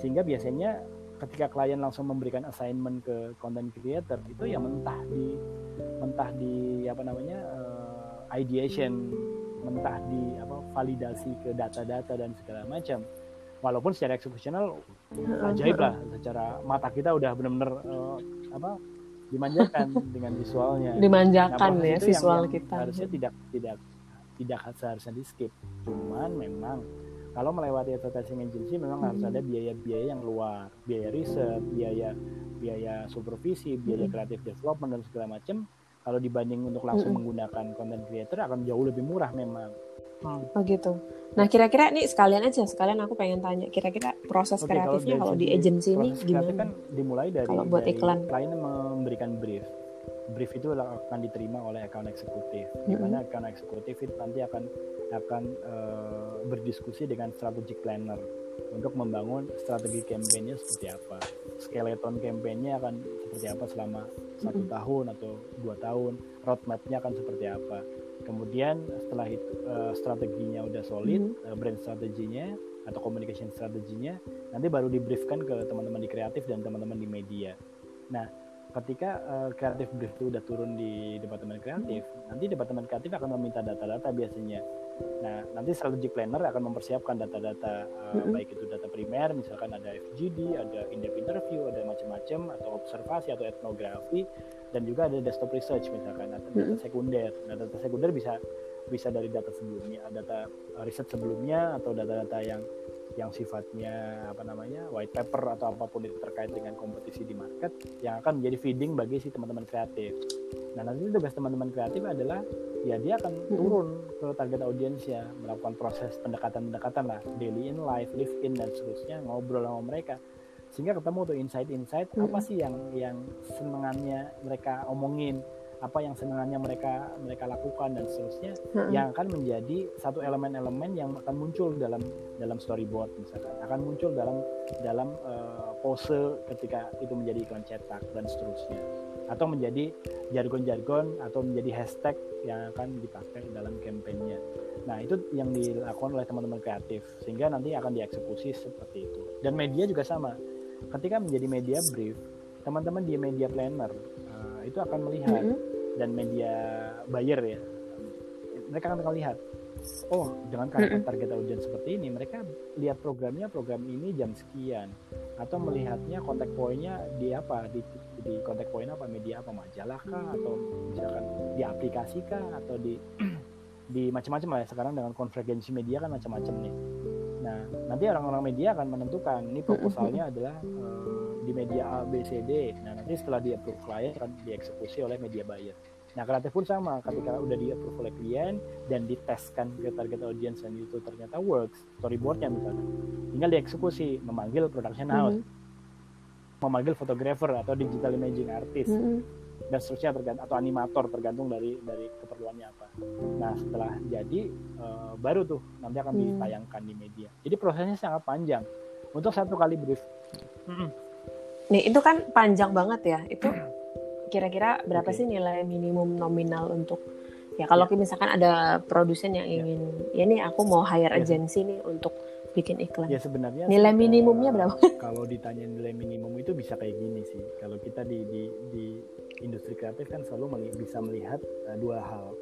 Sehingga biasanya ketika klien langsung memberikan assignment ke content creator itu ya mentah di mentah di apa namanya uh, ideation mentah di apa validasi ke data-data dan segala macam. Walaupun secara eksekusional ajaib lah secara mata kita udah benar-benar uh, apa dimanjakan dengan visualnya.
Dimanjakan nah, ya visual yang, kita.
Harusnya tidak tidak tidak seharusnya di skip. Cuman memang kalau melewati advertising agency memang hmm. harus ada biaya-biaya yang luar, biaya riset, biaya biaya supervisi, biaya hmm. creative development dan segala macam. Kalau dibanding untuk langsung hmm. menggunakan content creator akan jauh lebih murah memang.
Hmm. Oh gitu. Nah kira-kira nih sekalian aja, sekalian aku pengen tanya, kira-kira proses Oke, kreatifnya kalau, di agensi ini gimana?
kan dimulai dari
kalau buat
dari
iklan.
Klien memberikan brief. brief itu akan diterima oleh account eksekutif di mana account eksekutif itu nanti akan akan uh, berdiskusi dengan strategic planner untuk membangun strategi kampanye seperti apa skeleton kampanye akan seperti apa selama satu mm-hmm. tahun atau dua tahun roadmapnya akan seperti apa kemudian setelah itu uh, strateginya udah solid mm-hmm. uh, brand strateginya atau communication strateginya nanti baru dibriefkan ke teman-teman di kreatif dan teman-teman di media nah ketika uh, kreatif brief itu udah turun di departemen kreatif, nanti departemen kreatif akan meminta data-data biasanya. Nah, nanti strategic planner akan mempersiapkan data-data uh, mm-hmm. baik itu data primer, misalkan ada FGD, ada in-depth interview, ada macam-macam atau observasi atau etnografi dan juga ada desktop research misalkan atau data sekunder. Nah, data sekunder bisa bisa dari data sebelumnya, data riset sebelumnya atau data-data yang yang sifatnya apa namanya white paper atau apa pun itu terkait dengan kompetisi di market yang akan menjadi feeding bagi si teman-teman kreatif. Nah nanti tugas teman-teman kreatif adalah ya dia akan turun ke target audiensnya melakukan proses pendekatan-pendekatan lah daily in life, live in dan seterusnya ngobrol sama mereka sehingga ketemu tuh insight-insight apa sih yang yang senengannya mereka omongin apa yang senangannya mereka mereka lakukan dan seterusnya hmm. yang akan menjadi satu elemen-elemen yang akan muncul dalam dalam storyboard misalkan akan muncul dalam dalam uh, pose ketika itu menjadi iklan cetak dan seterusnya atau menjadi jargon-jargon atau menjadi hashtag yang akan dipakai dalam kampanye. Nah, itu yang dilakukan oleh teman-teman kreatif sehingga nanti akan dieksekusi seperti itu. Dan media juga sama. Ketika menjadi media brief, teman-teman di media planner itu akan melihat mm -hmm. dan media buyer ya. Mereka akan melihat oh dengan target target audiens seperti ini mereka lihat programnya program ini jam sekian. Atau melihatnya kontak poinnya di apa di di kontak poin apa media apa majalah kah atau misalkan di aplikasi kah atau di di macam-macam lah ya. Sekarang dengan konvergensi media kan macam-macam nih nah nanti orang-orang media akan menentukan ini proposalnya adalah uh, di media A, B, C, D. Nah nanti setelah di approve klien akan dieksekusi oleh media buyer. Nah kreatif pun sama, ketika udah di approve oleh klien dan diteskan ke target audience dan itu ternyata works, storyboardnya misalnya, tinggal dieksekusi, memanggil production house, mm-hmm. memanggil fotografer atau digital imaging artist. Mm-hmm dan seterusnya tergantung atau animator tergantung dari dari keperluannya apa. Nah setelah jadi uh, baru tuh nanti akan hmm. ditayangkan di media. Jadi prosesnya sangat panjang untuk satu kali brief.
Nih itu kan panjang banget ya. Itu kira-kira berapa okay. sih nilai minimum nominal untuk ya kalau ya. misalkan ada produsen yang ya. ingin ya, ya nih aku mau hire ya. agensi nih untuk bikin iklan.
Ya sebenarnya
nilai minimumnya berapa?
Kalau ditanya nilai minimum itu bisa kayak gini sih. Kalau kita di di, di industri kreatif kan selalu meli bisa melihat uh, dua hal.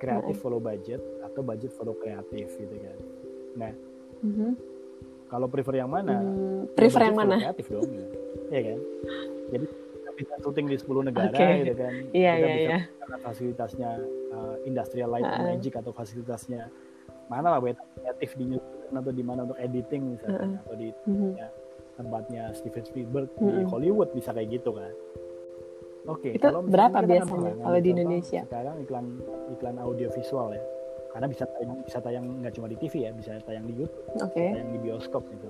Kreatif follow budget atau budget follow kreatif gitu kan. Nah, mm -hmm. kalau prefer yang mana?
Hmm, prefer yang mana?
Kreatif dong. Ya ya kan jadi kita bisa syuting di 10 negara okay. gitu kan
iya
kita
iya
bisa
iya
fasilitasnya uh, industrial light uh. magic atau fasilitasnya mana lah buat kreatif di New Zealand atau di mana untuk editing misalnya uh. atau di uh-huh. ya, tempatnya Steven Spielberg uh-huh. di Hollywood bisa kayak gitu kan
Oke, okay, itu kalau berapa biasanya kalau di Indonesia?
Sekarang iklan iklan audio visual ya, karena bisa tayang bisa tayang nggak cuma di TV ya, bisa tayang di YouTube,
okay.
tayang di bioskop gitu,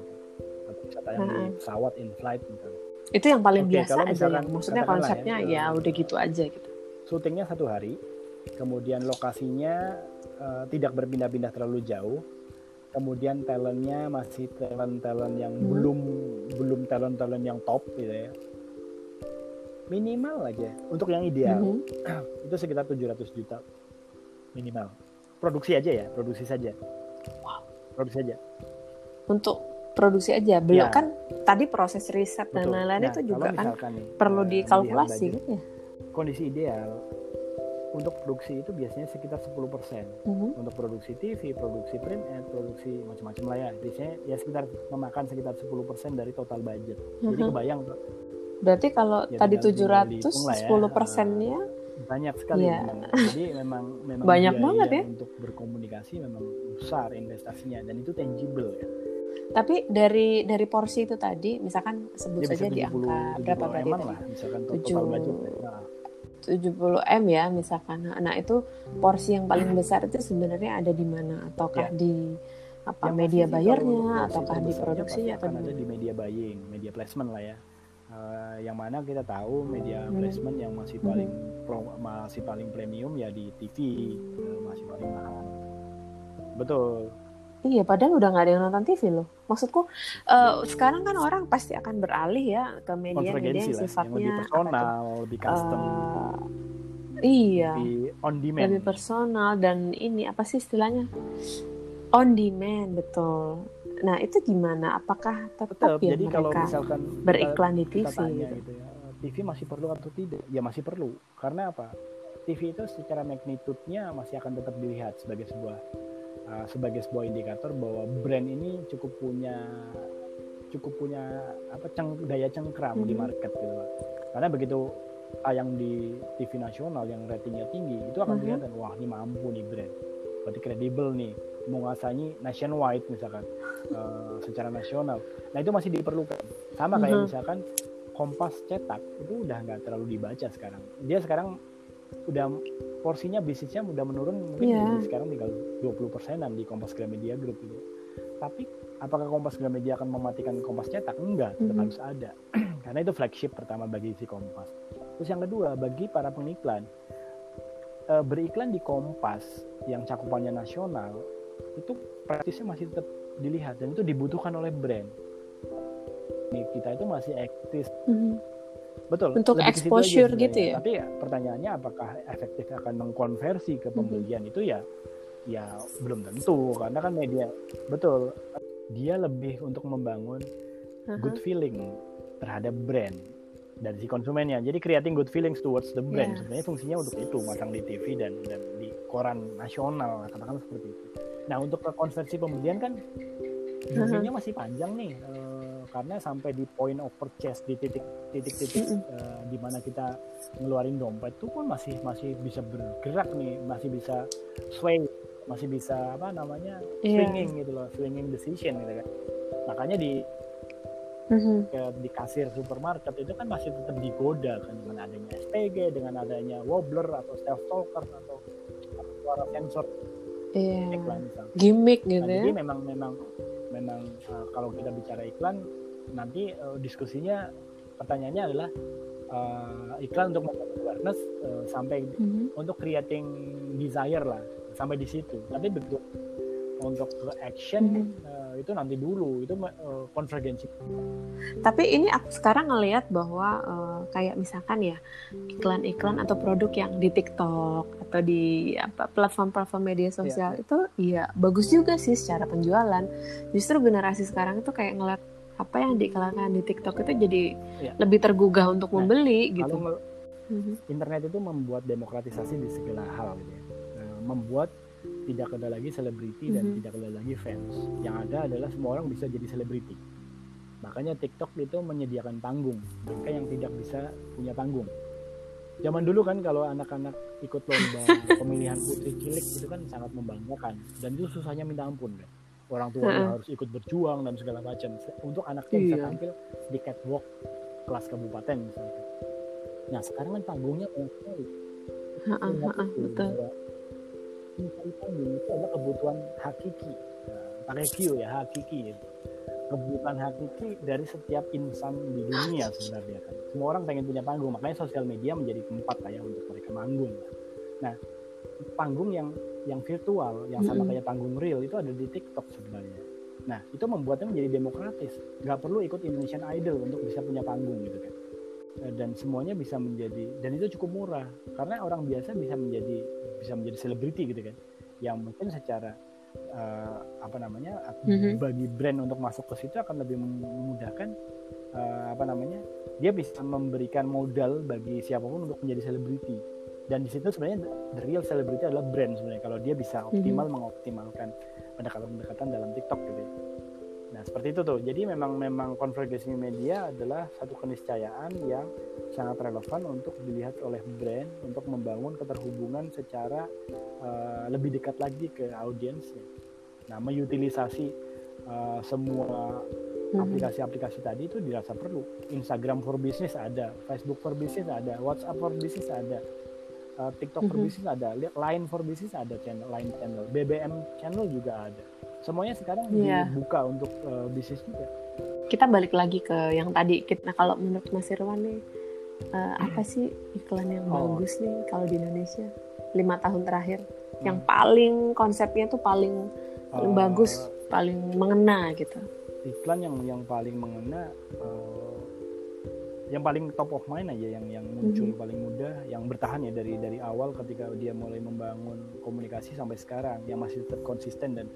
atau bisa tayang -huh. di pesawat in flight gitu
itu yang paling okay, biasa kalau aja ya maksudnya konsepnya ya, ya udah gitu aja gitu
syutingnya satu hari kemudian lokasinya uh, tidak berpindah-pindah terlalu jauh kemudian talentnya masih talent talent yang hmm. belum belum talent talent yang top gitu ya minimal aja untuk yang ideal hmm. itu sekitar 700 juta minimal produksi aja ya produksi saja wow. produksi aja
untuk produksi aja belum ya. kan tadi proses riset Betul. dan lain-lain nah, itu juga kan nih, perlu uh, dikalkulasi kan ya
kondisi ideal untuk produksi itu biasanya sekitar 10% uh -huh. untuk produksi TV, produksi print and produksi macam-macam lah ya. Biasanya ya sekitar memakan sekitar 10% dari total budget. Uh -huh. Jadi mhm. kebayang
Berarti kalau ya, tadi 700 ya. 10 persennya
banyak sekali ya. memang. Jadi memang memang
banyak banget ya
untuk berkomunikasi memang besar investasinya dan itu tangible ya
tapi dari dari porsi itu tadi, misalkan sebut ya, saja di angka berapa berarti
lah, misalkan total budget. Nah.
70 M ya misalkan. Nah, itu porsi yang paling besar itu sebenarnya ada di mana? Ataukah ya. di apa yang media bayarnya ataukah di produksinya
atau ada di media buying, media placement lah ya. Uh, yang mana kita tahu media placement yang masih paling pro, masih paling premium ya di TV uh, masih paling mahal betul
Iya, padahal udah nggak ada yang nonton TV loh. Maksudku uh, sekarang kan orang pasti akan beralih ya ke media-media yang sifatnya
yang lebih personal, lebih custom.
Uh, iya.
Lebih on demand.
Lebih personal dan ini apa sih istilahnya? On demand, betul. Nah, itu gimana? Apakah tetap, tetap ya jadi kalau misalkan beriklan di TV
tanya gitu? gitu ya, TV masih perlu atau tidak? Ya masih perlu. Karena apa? TV itu secara magnitude-nya masih akan tetap dilihat sebagai sebuah uh, sebagai sebuah indikator bahwa brand ini cukup punya cukup punya apa ceng, daya cengkram hmm. di market gitu Karena begitu tayang di TV nasional yang ratingnya tinggi, itu akan hmm. kelihatan wah ini mampu nih brand. Berarti kredibel nih, menguasai nationwide misalkan uh, secara nasional. Nah itu masih diperlukan. Sama kayak hmm. misalkan Kompas cetak itu udah nggak terlalu dibaca sekarang. Dia sekarang udah porsinya bisnisnya udah menurun mungkin yeah. sekarang tinggal 20 persenan di Kompas Gramedia Group gitu. Tapi apakah Kompas Gramedia akan mematikan Kompas cetak? Enggak, tetap mm -hmm. harus ada. Karena itu flagship pertama bagi si Kompas. Terus yang kedua, bagi para pengiklan e, beriklan di Kompas yang cakupannya nasional itu praktisnya masih tetap dilihat dan itu dibutuhkan oleh brand. Nih, kita itu masih eksis mm -hmm Betul.
Untuk exposure gitu ya.
Tapi ya, pertanyaannya apakah efektif akan mengkonversi ke pembelian hmm. itu ya ya belum tentu karena kan media betul dia lebih untuk membangun uh-huh. good feeling terhadap brand dari si konsumennya. Jadi creating good feelings towards the brand yeah. sebenarnya fungsinya untuk itu masang di TV dan dan di koran nasional katakan seperti itu. Nah untuk konversi pembelian kan uh-huh. masih panjang nih. Uh, karena sampai di point of purchase di titik-titik-titik uh, di mana kita ngeluarin dompet itu pun masih masih bisa bergerak nih masih bisa sway masih bisa apa namanya yeah. swinging gitu loh swinging decision gitu kan makanya di mm-hmm. ke, di kasir supermarket itu kan masih tetap digoda kan dengan adanya SPG dengan adanya wobbler atau self talker atau, suara sensor
yeah. gimmick gitu nah,
ya jadi memang memang memang uh, kalau kita bicara iklan nanti uh, diskusinya pertanyaannya adalah uh, iklan untuk awareness uh, sampai mm-hmm. untuk creating desire lah sampai di situ tapi begitu untuk action mm-hmm. Itu nanti dulu itu uh, konvergensi
tapi ini aku sekarang ngelihat bahwa uh, kayak misalkan ya iklan-iklan atau produk yang di TikTok atau di apa platform-platform media sosial yeah. itu ya bagus juga sih secara penjualan justru generasi sekarang itu kayak ngeliat apa yang diiklankan di TikTok itu jadi ya. lebih tergugah untuk nah, membeli gitu. Kalau
mhm. internet itu membuat demokratisasi di segala hal gitu ya. Nah, membuat tidak ada lagi selebriti dan mm-hmm. tidak ada lagi fans. Yang ada adalah semua orang bisa jadi selebriti. Makanya TikTok itu menyediakan panggung. Mereka yang tidak bisa punya panggung. Zaman dulu kan kalau anak-anak ikut lomba pemilihan putri cilik itu kan sangat membanggakan dan itu susahnya minta ampun kan orang tua uh harus ikut berjuang dan segala macam untuk anaknya iya. bisa tampil di catwalk kelas kabupaten misalnya. Nah sekarang kan panggungnya banyak sekali.
betul.
Mencari panggung itu adalah kebutuhan hakiki. Nah, pakai Q ya hakiki. Ya. Kebutuhan hakiki dari setiap insan di dunia sebenarnya kan. Semua orang pengen punya panggung, makanya sosial media menjadi tempat ya untuk mereka manggung. Nah panggung yang yang virtual yang sama kayak panggung real itu ada di TikTok sebenarnya. Nah itu membuatnya menjadi demokratis. Gak perlu ikut Indonesian Idol untuk bisa punya panggung gitu kan. Eh, dan semuanya bisa menjadi dan itu cukup murah karena orang biasa bisa menjadi bisa menjadi selebriti gitu kan. Yang mungkin secara uh, apa namanya mm-hmm. bagi brand untuk masuk ke situ akan lebih memudahkan uh, apa namanya dia bisa memberikan modal bagi siapa pun untuk menjadi selebriti dan di situ sebenarnya the real celebrity adalah brand sebenarnya kalau dia bisa optimal mm-hmm. mengoptimalkan pendekatan-pendekatan dalam TikTok gitu ya. Nah seperti itu tuh. Jadi memang memang konvergensi media adalah satu keniscayaan yang sangat relevan untuk dilihat oleh brand untuk membangun keterhubungan secara uh, lebih dekat lagi ke audiensnya. Nah mengutilisasi uh, semua mhm. aplikasi-aplikasi tadi itu dirasa perlu. Instagram for business ada, Facebook for business ada, WhatsApp for business ada uh, TikTok for mm -hmm. business ada, Line for business ada channel, Line channel, BBM channel juga ada. Semuanya sekarang yeah. dibuka untuk uh, bisnis juga.
kita balik lagi ke yang tadi nah kalau menurut Mas Irwan nih uh, apa sih iklan yang oh. bagus nih kalau di Indonesia lima tahun terakhir hmm. yang paling konsepnya tuh paling paling uh, bagus paling mengena gitu
iklan yang yang paling mengena uh, yang paling top of mind aja yang yang muncul mm-hmm. paling mudah yang bertahan ya dari dari awal ketika dia mulai membangun komunikasi sampai sekarang yang masih tetap konsisten dan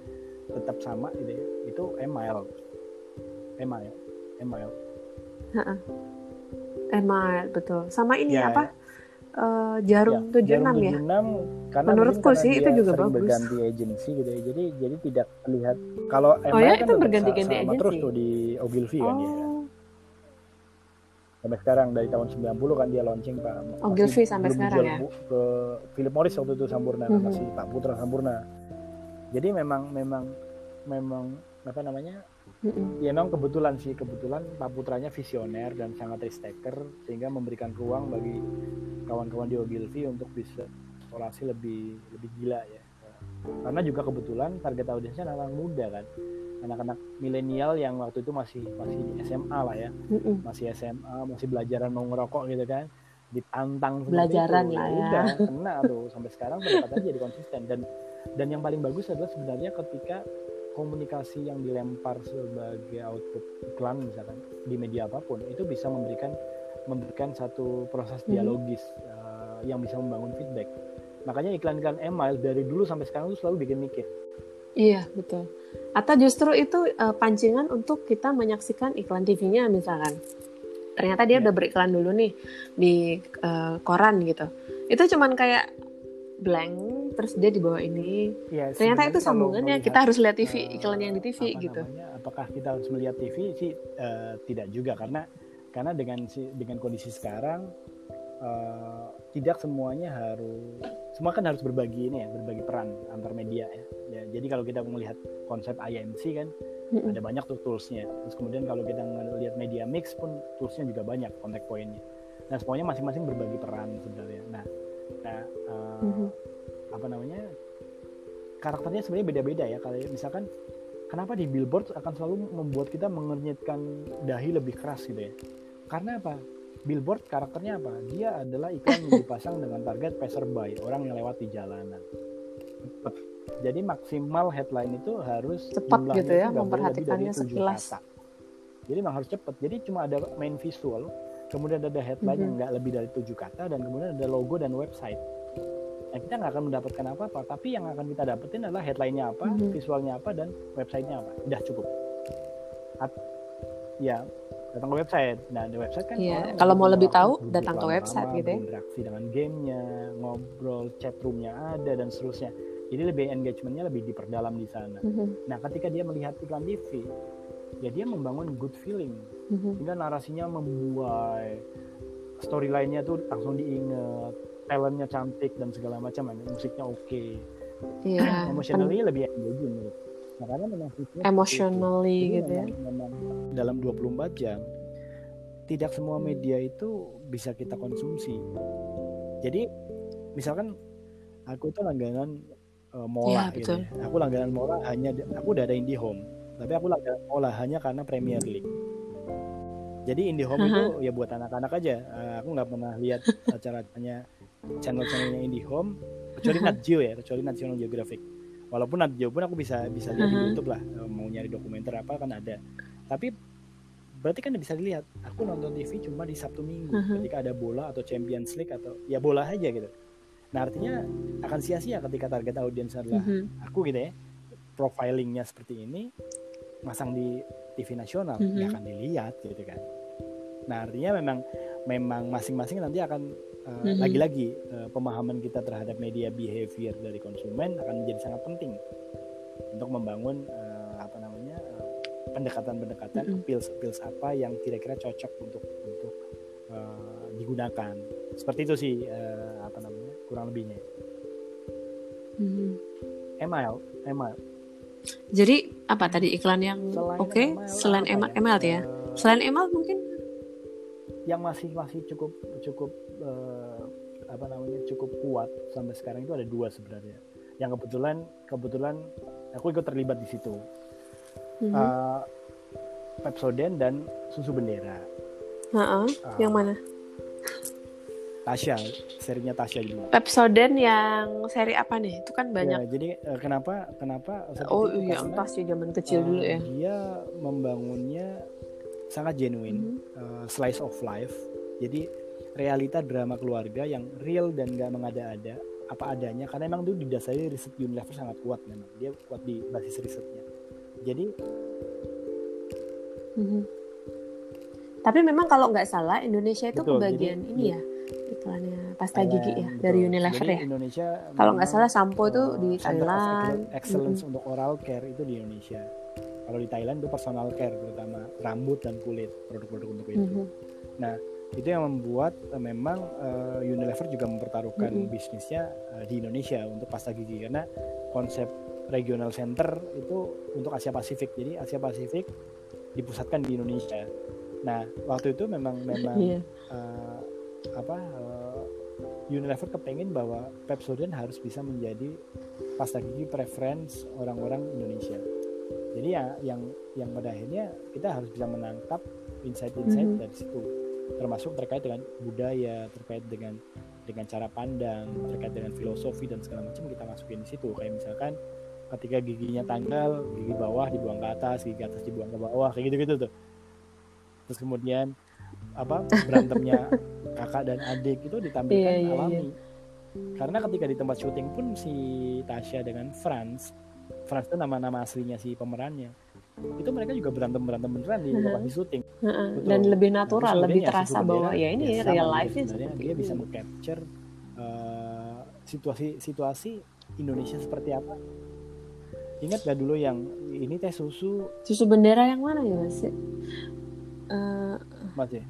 tetap sama gitu ya itu email email email
email betul. Sama ini ya, apa? ya. Uh, jarum ya, 76 jarum 76, ya?
karena
menurutku sih itu juga bagus.
berganti agensi gitu ya jadi jadi tidak terlihat kalau
email oh ya, kan itu berganti-ganti agensi
terus tuh di Ogilvy oh. kan ya sampai sekarang dari tahun 90 kan dia launching Pak.
Ogilvy sampai sekarang ya?
ke Philip Morris waktu itu Sampurna mm -hmm. masih Pak Putra Sampurna jadi memang memang memang apa namanya? Mm -hmm. ya memang kebetulan sih kebetulan Pak Putranya visioner dan sangat risk taker sehingga memberikan ruang bagi kawan-kawan di Ogilvy untuk bisa eksplorasi lebih lebih gila ya. Karena juga kebetulan target audiensnya -anak muda kan anak-anak milenial yang waktu itu masih masih di SMA lah ya. Mm masih SMA masih belajaran mau ngerokok gitu kan. Ditantang
belajaran itu, lah ya
udah kena tuh. Sampai sekarang pendekatannya jadi konsisten. Dan dan yang paling bagus adalah sebenarnya ketika komunikasi yang dilempar sebagai output iklan misalkan di media apa pun itu bisa memberikan memberikan satu proses dialogis mm uh, yang bisa membangun feedback. Makanya iklan-iklan email dari dulu sampai sekarang itu selalu bikin mikir.
Iya, betul. Atau justru itu uh, pancingan untuk kita menyaksikan iklan TV-nya misalkan. Ternyata dia yeah. udah beriklan dulu nih di uh, koran gitu. Itu cuman kayak blank terus dia di bawah ini. Ya, Ternyata itu sambungannya. Melihat, kita harus lihat TV uh, iklan yang di TV gitu.
Namanya, apakah kita harus melihat TV sih uh, tidak juga karena karena dengan dengan kondisi sekarang uh, tidak semuanya harus semua kan harus berbagi ini ya berbagi peran antar media ya, ya jadi kalau kita melihat konsep IMC kan mm-hmm. ada banyak tuh toolsnya. Terus kemudian kalau kita melihat media mix pun toolsnya juga banyak kontak poinnya. Nah semuanya masing-masing berbagi peran sebenarnya. Nah nah uh, mm-hmm. apa namanya karakternya sebenarnya beda-beda ya. Kalau misalkan kenapa di billboard akan selalu membuat kita mengernyitkan dahi lebih keras gitu ya? Karena apa billboard karakternya apa? Dia adalah iklan yang dipasang dengan target passerby, orang yang lewat di jalanan. Jadi maksimal headline itu harus
cepat gitu ya, memperhatikannya sekilas. Kata.
Jadi memang harus cepat. Jadi cuma ada main visual, kemudian ada headline mm -hmm. yang nggak lebih dari tujuh kata, dan kemudian ada logo dan website. Nah, kita nggak akan mendapatkan apa-apa, tapi yang akan kita dapetin adalah headline-nya apa, mm -hmm. visualnya apa, dan websitenya apa. Udah cukup. At ya datang ke website. Nah di website kan
yeah. kalau mau lebih tahu datang ke website gitu ya.
Interaksi dengan gamenya, ngobrol, chat roomnya ada dan seterusnya. Jadi lebih engagementnya lebih diperdalam di sana. Mm -hmm. Nah ketika dia melihat iklan TV, ya dia membangun good feeling. Mm -hmm. Hingga narasinya membuai, storyline-nya tuh langsung diinget, talentnya cantik dan segala macam, musiknya oke. Okay.
Iya.
Emotionally lebih engaging menurut
makanya memang emotionally itu. gitu ya memang,
dalam 24 jam tidak semua media itu bisa kita konsumsi jadi misalkan aku itu langganan uh, Mola ya, gitu ya. aku langganan Mola hanya aku udah ada IndiHome tapi aku langganan Mola hanya karena Premier League jadi IndiHome uh -huh. itu ya buat anak-anak aja uh, aku nggak pernah lihat acaranya channel-channelnya IndiHome kecuali Nat Geo ya kecuali National Geographic walaupun nanti pun aku bisa bisa lihat uh -huh. di YouTube lah eh, mau nyari dokumenter apa kan ada tapi berarti kan bisa dilihat aku nonton TV cuma di Sabtu Minggu uh -huh. ketika ada bola atau Champions League atau ya bola aja gitu nah artinya akan sia-sia ketika target audiens adalah uh -huh. aku gitu ya profilingnya seperti ini masang di TV nasional uh -huh. ya akan dilihat gitu kan nah artinya memang memang masing-masing nanti akan mm-hmm. Lagi-lagi uh, pemahaman kita terhadap media behavior dari konsumen akan menjadi sangat penting untuk membangun uh, apa namanya pendekatan-pendekatan mm-hmm. pills pills apa yang kira-kira cocok untuk untuk uh, digunakan seperti itu sih uh, apa namanya kurang lebihnya mm-hmm. email email
jadi apa tadi iklan yang oke okay? selain email, email ya, ya? selain email mungkin
yang masih masih cukup cukup uh, apa namanya cukup kuat sampai sekarang itu ada dua sebenarnya yang kebetulan kebetulan aku ikut terlibat di situ mm-hmm. uh, Pepsodent dan susu bendera.
Uh-uh. Uh, yang mana?
Tasya, serinya Tasya dulu.
Pepsodent yang seri apa nih? Itu kan banyak.
Ya, jadi uh, kenapa kenapa?
Oh iya, Tasya zaman kecil uh, dulu ya.
Dia membangunnya sangat genuine, uh, slice of life. Jadi realita drama keluarga yang real dan gak mengada-ada apa adanya karena emang itu didasari riset Unilever sangat kuat memang dia kuat di basis risetnya jadi
mm-hmm. tapi memang kalau nggak salah Indonesia itu betul, kebagian jadi, ini ya iklannya pasta gigi ya betul. dari Unilever jadi ya
Indonesia
kalau nggak salah sampo itu uh, di Thailand
excellence mm-hmm. untuk oral care itu di Indonesia kalau di Thailand itu personal care terutama rambut dan kulit produk-produk untuk itu mm-hmm. nah itu yang membuat uh, memang uh, Unilever juga mempertaruhkan mm -hmm. bisnisnya uh, di Indonesia untuk pasta gigi karena konsep regional center itu untuk Asia Pasifik jadi Asia Pasifik dipusatkan di Indonesia nah waktu itu memang memang yeah. Iya. uh, apa uh, Unilever kepengen bahwa Pepsodent harus bisa menjadi pasta gigi preference orang-orang Indonesia jadi ya yang yang pada akhirnya kita harus bisa menangkap insight-insight mm -hmm. dari situ termasuk terkait dengan budaya terkait dengan dengan cara pandang terkait dengan filosofi dan segala macam kita masukin di situ kayak misalkan ketika giginya tanggal gigi bawah dibuang ke atas gigi atas dibuang ke bawah kayak gitu gitu tuh terus kemudian apa berantemnya kakak dan adik itu ditampilkan yeah, yeah, alami yeah. karena ketika di tempat syuting pun si Tasya dengan Franz Franz itu nama-nama aslinya si pemerannya. Itu mereka juga berantem berantem beneran di lokasi syuting.
Uh dan lebih natural nah, lebih terasa bahwa ya ini ya, real life
sih dia bisa mengcapture uh, situasi situasi Indonesia seperti apa. Ingat gak dulu yang ini teh susu?
Susu bendera yang mana ya mas? Uh,
masih?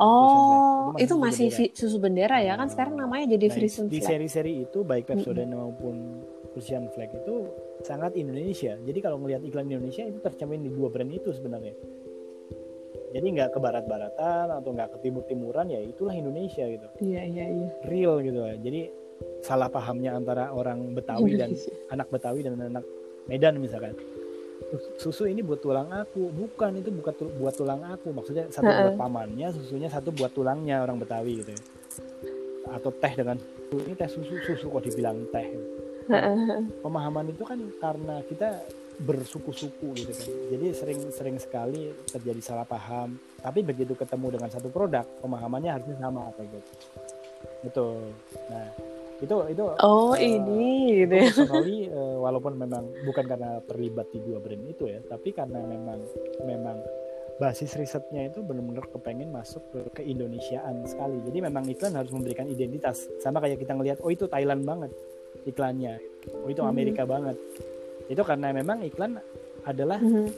Oh, itu masih, itu masih susu bendera ya kan? Sekarang namanya jadi nah, Frisian
Di seri-seri itu baik Pepsodent mm -hmm. maupun Frisian Flag itu sangat Indonesia. Jadi kalau melihat iklan Indonesia itu tercermin di dua brand itu sebenarnya. Jadi nggak ke barat-baratan atau nggak ke timur-timuran ya itulah Indonesia gitu.
Iya iya iya.
Real gitu lah. Jadi salah pahamnya antara orang Betawi dan anak Betawi dan anak Medan misalkan. Susu ini buat tulang aku, bukan itu bukan buat tulang aku. Maksudnya satu buat pamannya, susunya satu buat tulangnya orang Betawi gitu. Ya. Atau teh dengan ini teh susu susu kok dibilang teh. Nah, pemahaman itu kan karena kita bersuku-suku gitu kan. Jadi sering-sering sekali terjadi salah paham. Tapi begitu ketemu dengan satu produk, pemahamannya harusnya sama kayak gitu. Betul. Nah, itu itu
Oh, uh, ini gitu. Ya.
Personally, uh, walaupun memang bukan karena terlibat di dua brand itu ya, tapi karena memang memang basis risetnya itu benar-benar kepengen masuk ke keindonesiaan sekali. Jadi memang iklan harus memberikan identitas. Sama kayak kita ngelihat, oh itu Thailand banget iklannya oh itu Amerika hmm. banget itu karena memang iklan adalah hmm.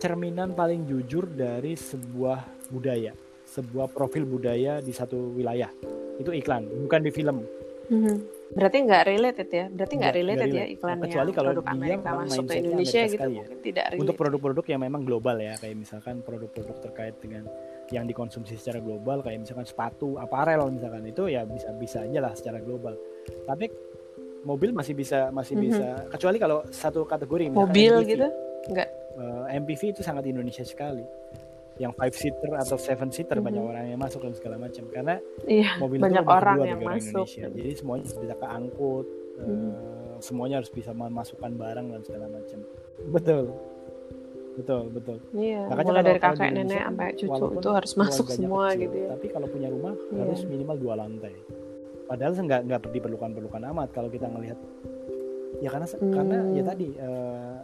cerminan paling jujur dari sebuah budaya sebuah profil budaya di satu wilayah itu iklan bukan di film
hmm. berarti nggak related ya berarti nggak related ya iklan
kecuali kalau
produk Amerika masuk ke Indonesia Amerika gitu ya. tidak
related. untuk produk-produk yang memang global ya kayak misalkan produk-produk terkait dengan yang dikonsumsi secara global kayak misalkan sepatu aparel misalkan itu ya bisa bisa aja lah secara global tapi mobil masih bisa masih mm -hmm. bisa. Kecuali kalau satu kategori
mobil MPV, gitu? Enggak
uh, eh, MPV itu sangat Indonesia sekali. Yang five seater atau seven seater mm -hmm. banyak orang yang masuk dan segala macam. Karena
iya, mobil banyak itu orang yang masuk
Indonesia. jadi semuanya bisa keangkut mm -hmm. uh, semuanya harus bisa memasukkan barang dan segala macam. Betul. Betul betul.
Iya Makanya mulai dari kakek nenek sampai cucu itu harus masuk semua kecil, gitu ya.
tapi kalau punya rumah yeah. harus minimal dua lantai padahal nggak nggak diperlukan perlukan amat kalau kita ngelihat. Ya karena hmm. karena ya tadi uh,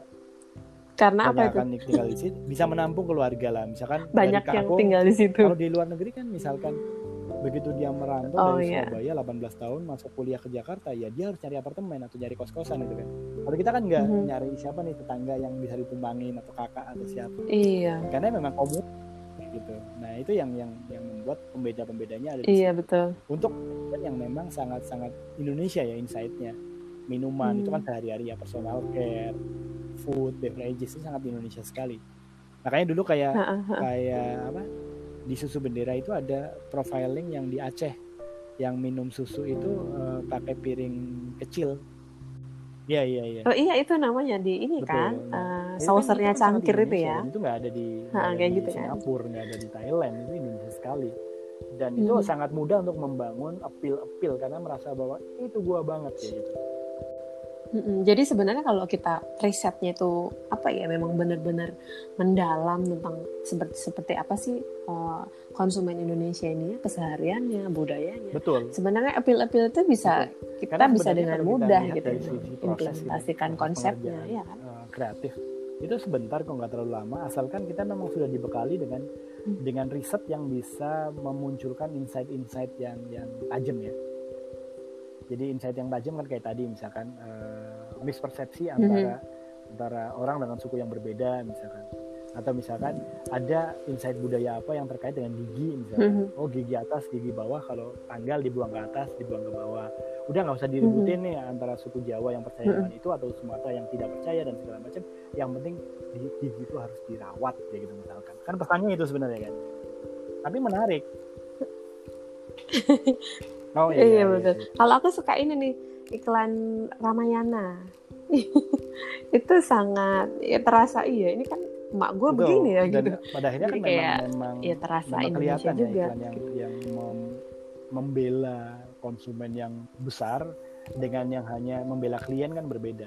karena apa itu?
tinggal di situ bisa menampung keluarga lah. Misalkan
banyak yang aku, tinggal di situ.
kalau di luar negeri kan misalkan begitu dia merantau oh, dari yeah. Surabaya 18 tahun masuk kuliah ke Jakarta ya dia harus cari apartemen atau cari kos kosan gitu kan. Kalau kita kan nggak mm -hmm. nyari siapa nih tetangga yang bisa ditumbangin atau kakak atau siapa.
Iya.
Karena memang komunitas gitu. Nah itu yang yang yang membuat pembeda pembedanya ada.
Di iya situ. betul.
Untuk yang memang sangat sangat Indonesia ya insightnya minuman hmm. itu kan hmm. sehari-hari ya personal care, food, beverages itu sangat Indonesia sekali. Makanya dulu kayak kayak apa di susu bendera itu ada profiling yang di Aceh yang minum susu itu uh, pakai piring kecil Iya iya iya.
Oh iya itu namanya di ini Betul. kan nah, uh, saucernya kan cangkir itu ya.
Itu nggak ada di, ha, kayak di gitu kan. Singapura, nggak kan? ada di Thailand, itu Indonesia sekali. Dan hmm. itu sangat mudah untuk membangun appeal-appeal karena merasa bahwa itu gua banget ya gitu.
Mm-mm. Jadi sebenarnya kalau kita risetnya itu apa ya memang benar-benar mendalam tentang seperti seperti apa sih uh, konsumen Indonesia ini kesehariannya budayanya.
Betul.
Sebenarnya appeal-appeal itu bisa Betul. kita Karena bisa dengan mudah gitu implementasikan gitu, konsepnya ya kan. Uh,
kreatif itu sebentar kok nggak terlalu lama asalkan kita memang sudah dibekali dengan hmm. dengan riset yang bisa memunculkan insight-insight yang yang tajam ya jadi insight yang tajam kan kayak tadi misalkan uh, mispersepsi mhm. antara mm-hmm. antara orang dengan suku yang berbeda misalkan atau misalkan ada insight budaya apa yang terkait dengan gigi misalkan mm-hmm. oh gigi atas gigi bawah kalau tanggal dibuang ke atas dibuang ke bawah udah nggak usah diributin mm-hmm. nih antara suku Jawa yang percaya mm-hmm. dengan itu atau Sumatera yang tidak percaya dan segala macam yang penting gigi itu harus dirawat ya gitu misalkan kan pesannya itu sebenarnya kan tapi menarik
Oh iya, iya, iya betul. Iya. Kalau aku suka ini nih iklan Ramayana. itu sangat ya terasa iya ini kan emak gue begini ya Dan gitu.
Pada akhirnya kan kayak, memang, memang
ya terasa memang Indonesia ya, juga.
Iklan yang yang mem, membela konsumen yang besar dengan yang hanya membela klien kan berbeda.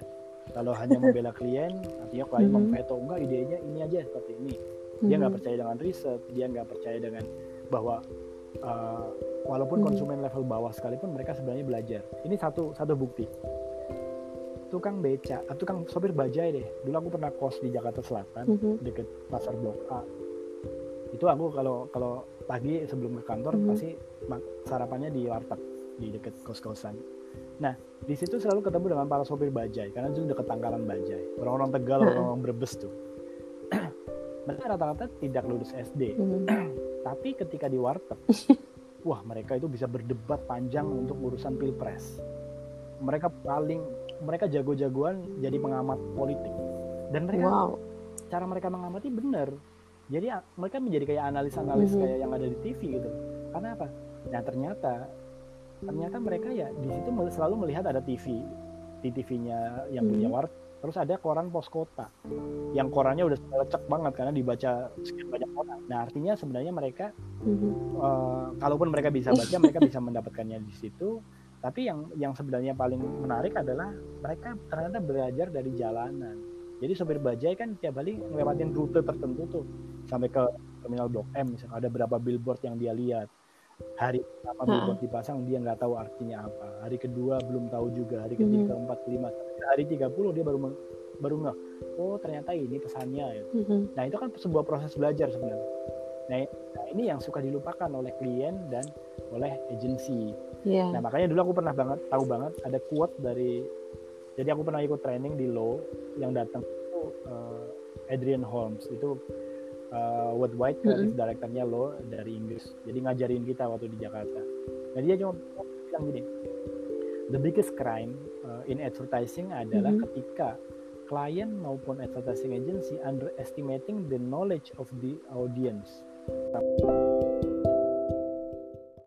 Kalau hanya membela klien, artinya klien mm -hmm. memveto enggak idenya ini aja seperti ini. Dia nggak mm -hmm. percaya dengan riset, dia nggak percaya dengan bahwa uh, walaupun hmm. konsumen level bawah sekalipun mereka sebenarnya belajar. Ini satu satu bukti. Tukang beca atau ah, tukang sopir bajai deh. Dulu aku pernah kos di Jakarta Selatan mm-hmm. deket pasar Blok A. Itu aku kalau kalau pagi sebelum ke kantor mm-hmm. pasti sarapannya di warteg di deket kos-kosan. Nah di situ selalu ketemu dengan para sopir bajai karena itu deket tangkalan bajai. Orang-orang Tegal orang-orang Brebes tuh. Mereka rata-rata tidak lulus SD mm-hmm. tapi ketika di warteg wah mereka itu bisa berdebat panjang untuk urusan pilpres mereka paling mereka jago-jagoan jadi pengamat politik dan mereka wow. cara mereka mengamati benar jadi mereka menjadi kayak analis-analis mm-hmm. kayak yang ada di TV gitu karena apa nah ternyata ternyata mereka ya di situ selalu melihat ada TV di TV-nya yang mm-hmm. punya wart terus ada koran pos kota yang korannya udah lecek banget karena dibaca sekian banyak orang. Nah artinya sebenarnya mereka mm-hmm. uh, kalaupun mereka bisa baca mereka bisa mendapatkannya di situ. Tapi yang yang sebenarnya paling menarik adalah mereka ternyata belajar dari jalanan. Jadi sopir bajai kan tiap kali ngelewatin rute tertentu tuh sampai ke terminal blok M misalnya. Ada berapa billboard yang dia lihat hari pertama billboard dipasang dia nggak tahu artinya apa hari kedua belum tahu juga hari ketiga mm-hmm. keempat kelima hari 30 dia baru baru nggak oh ternyata ini pesannya ya. Mm-hmm. Nah itu kan sebuah proses belajar sebenarnya. Nah, nah ini yang suka dilupakan oleh klien dan oleh agensi. Yeah. Nah makanya dulu aku pernah banget tahu banget ada quote dari jadi aku pernah ikut training di Law yang datang itu uh, Adrian Holmes itu uh, worldwide creative mm-hmm. directornya Law dari Inggris. Jadi ngajarin kita waktu di Jakarta. Nah dia cuma bilang gini, the biggest crime uh, in advertising adalah mm -hmm. ketika klien maupun advertising agency underestimating the knowledge of the audience.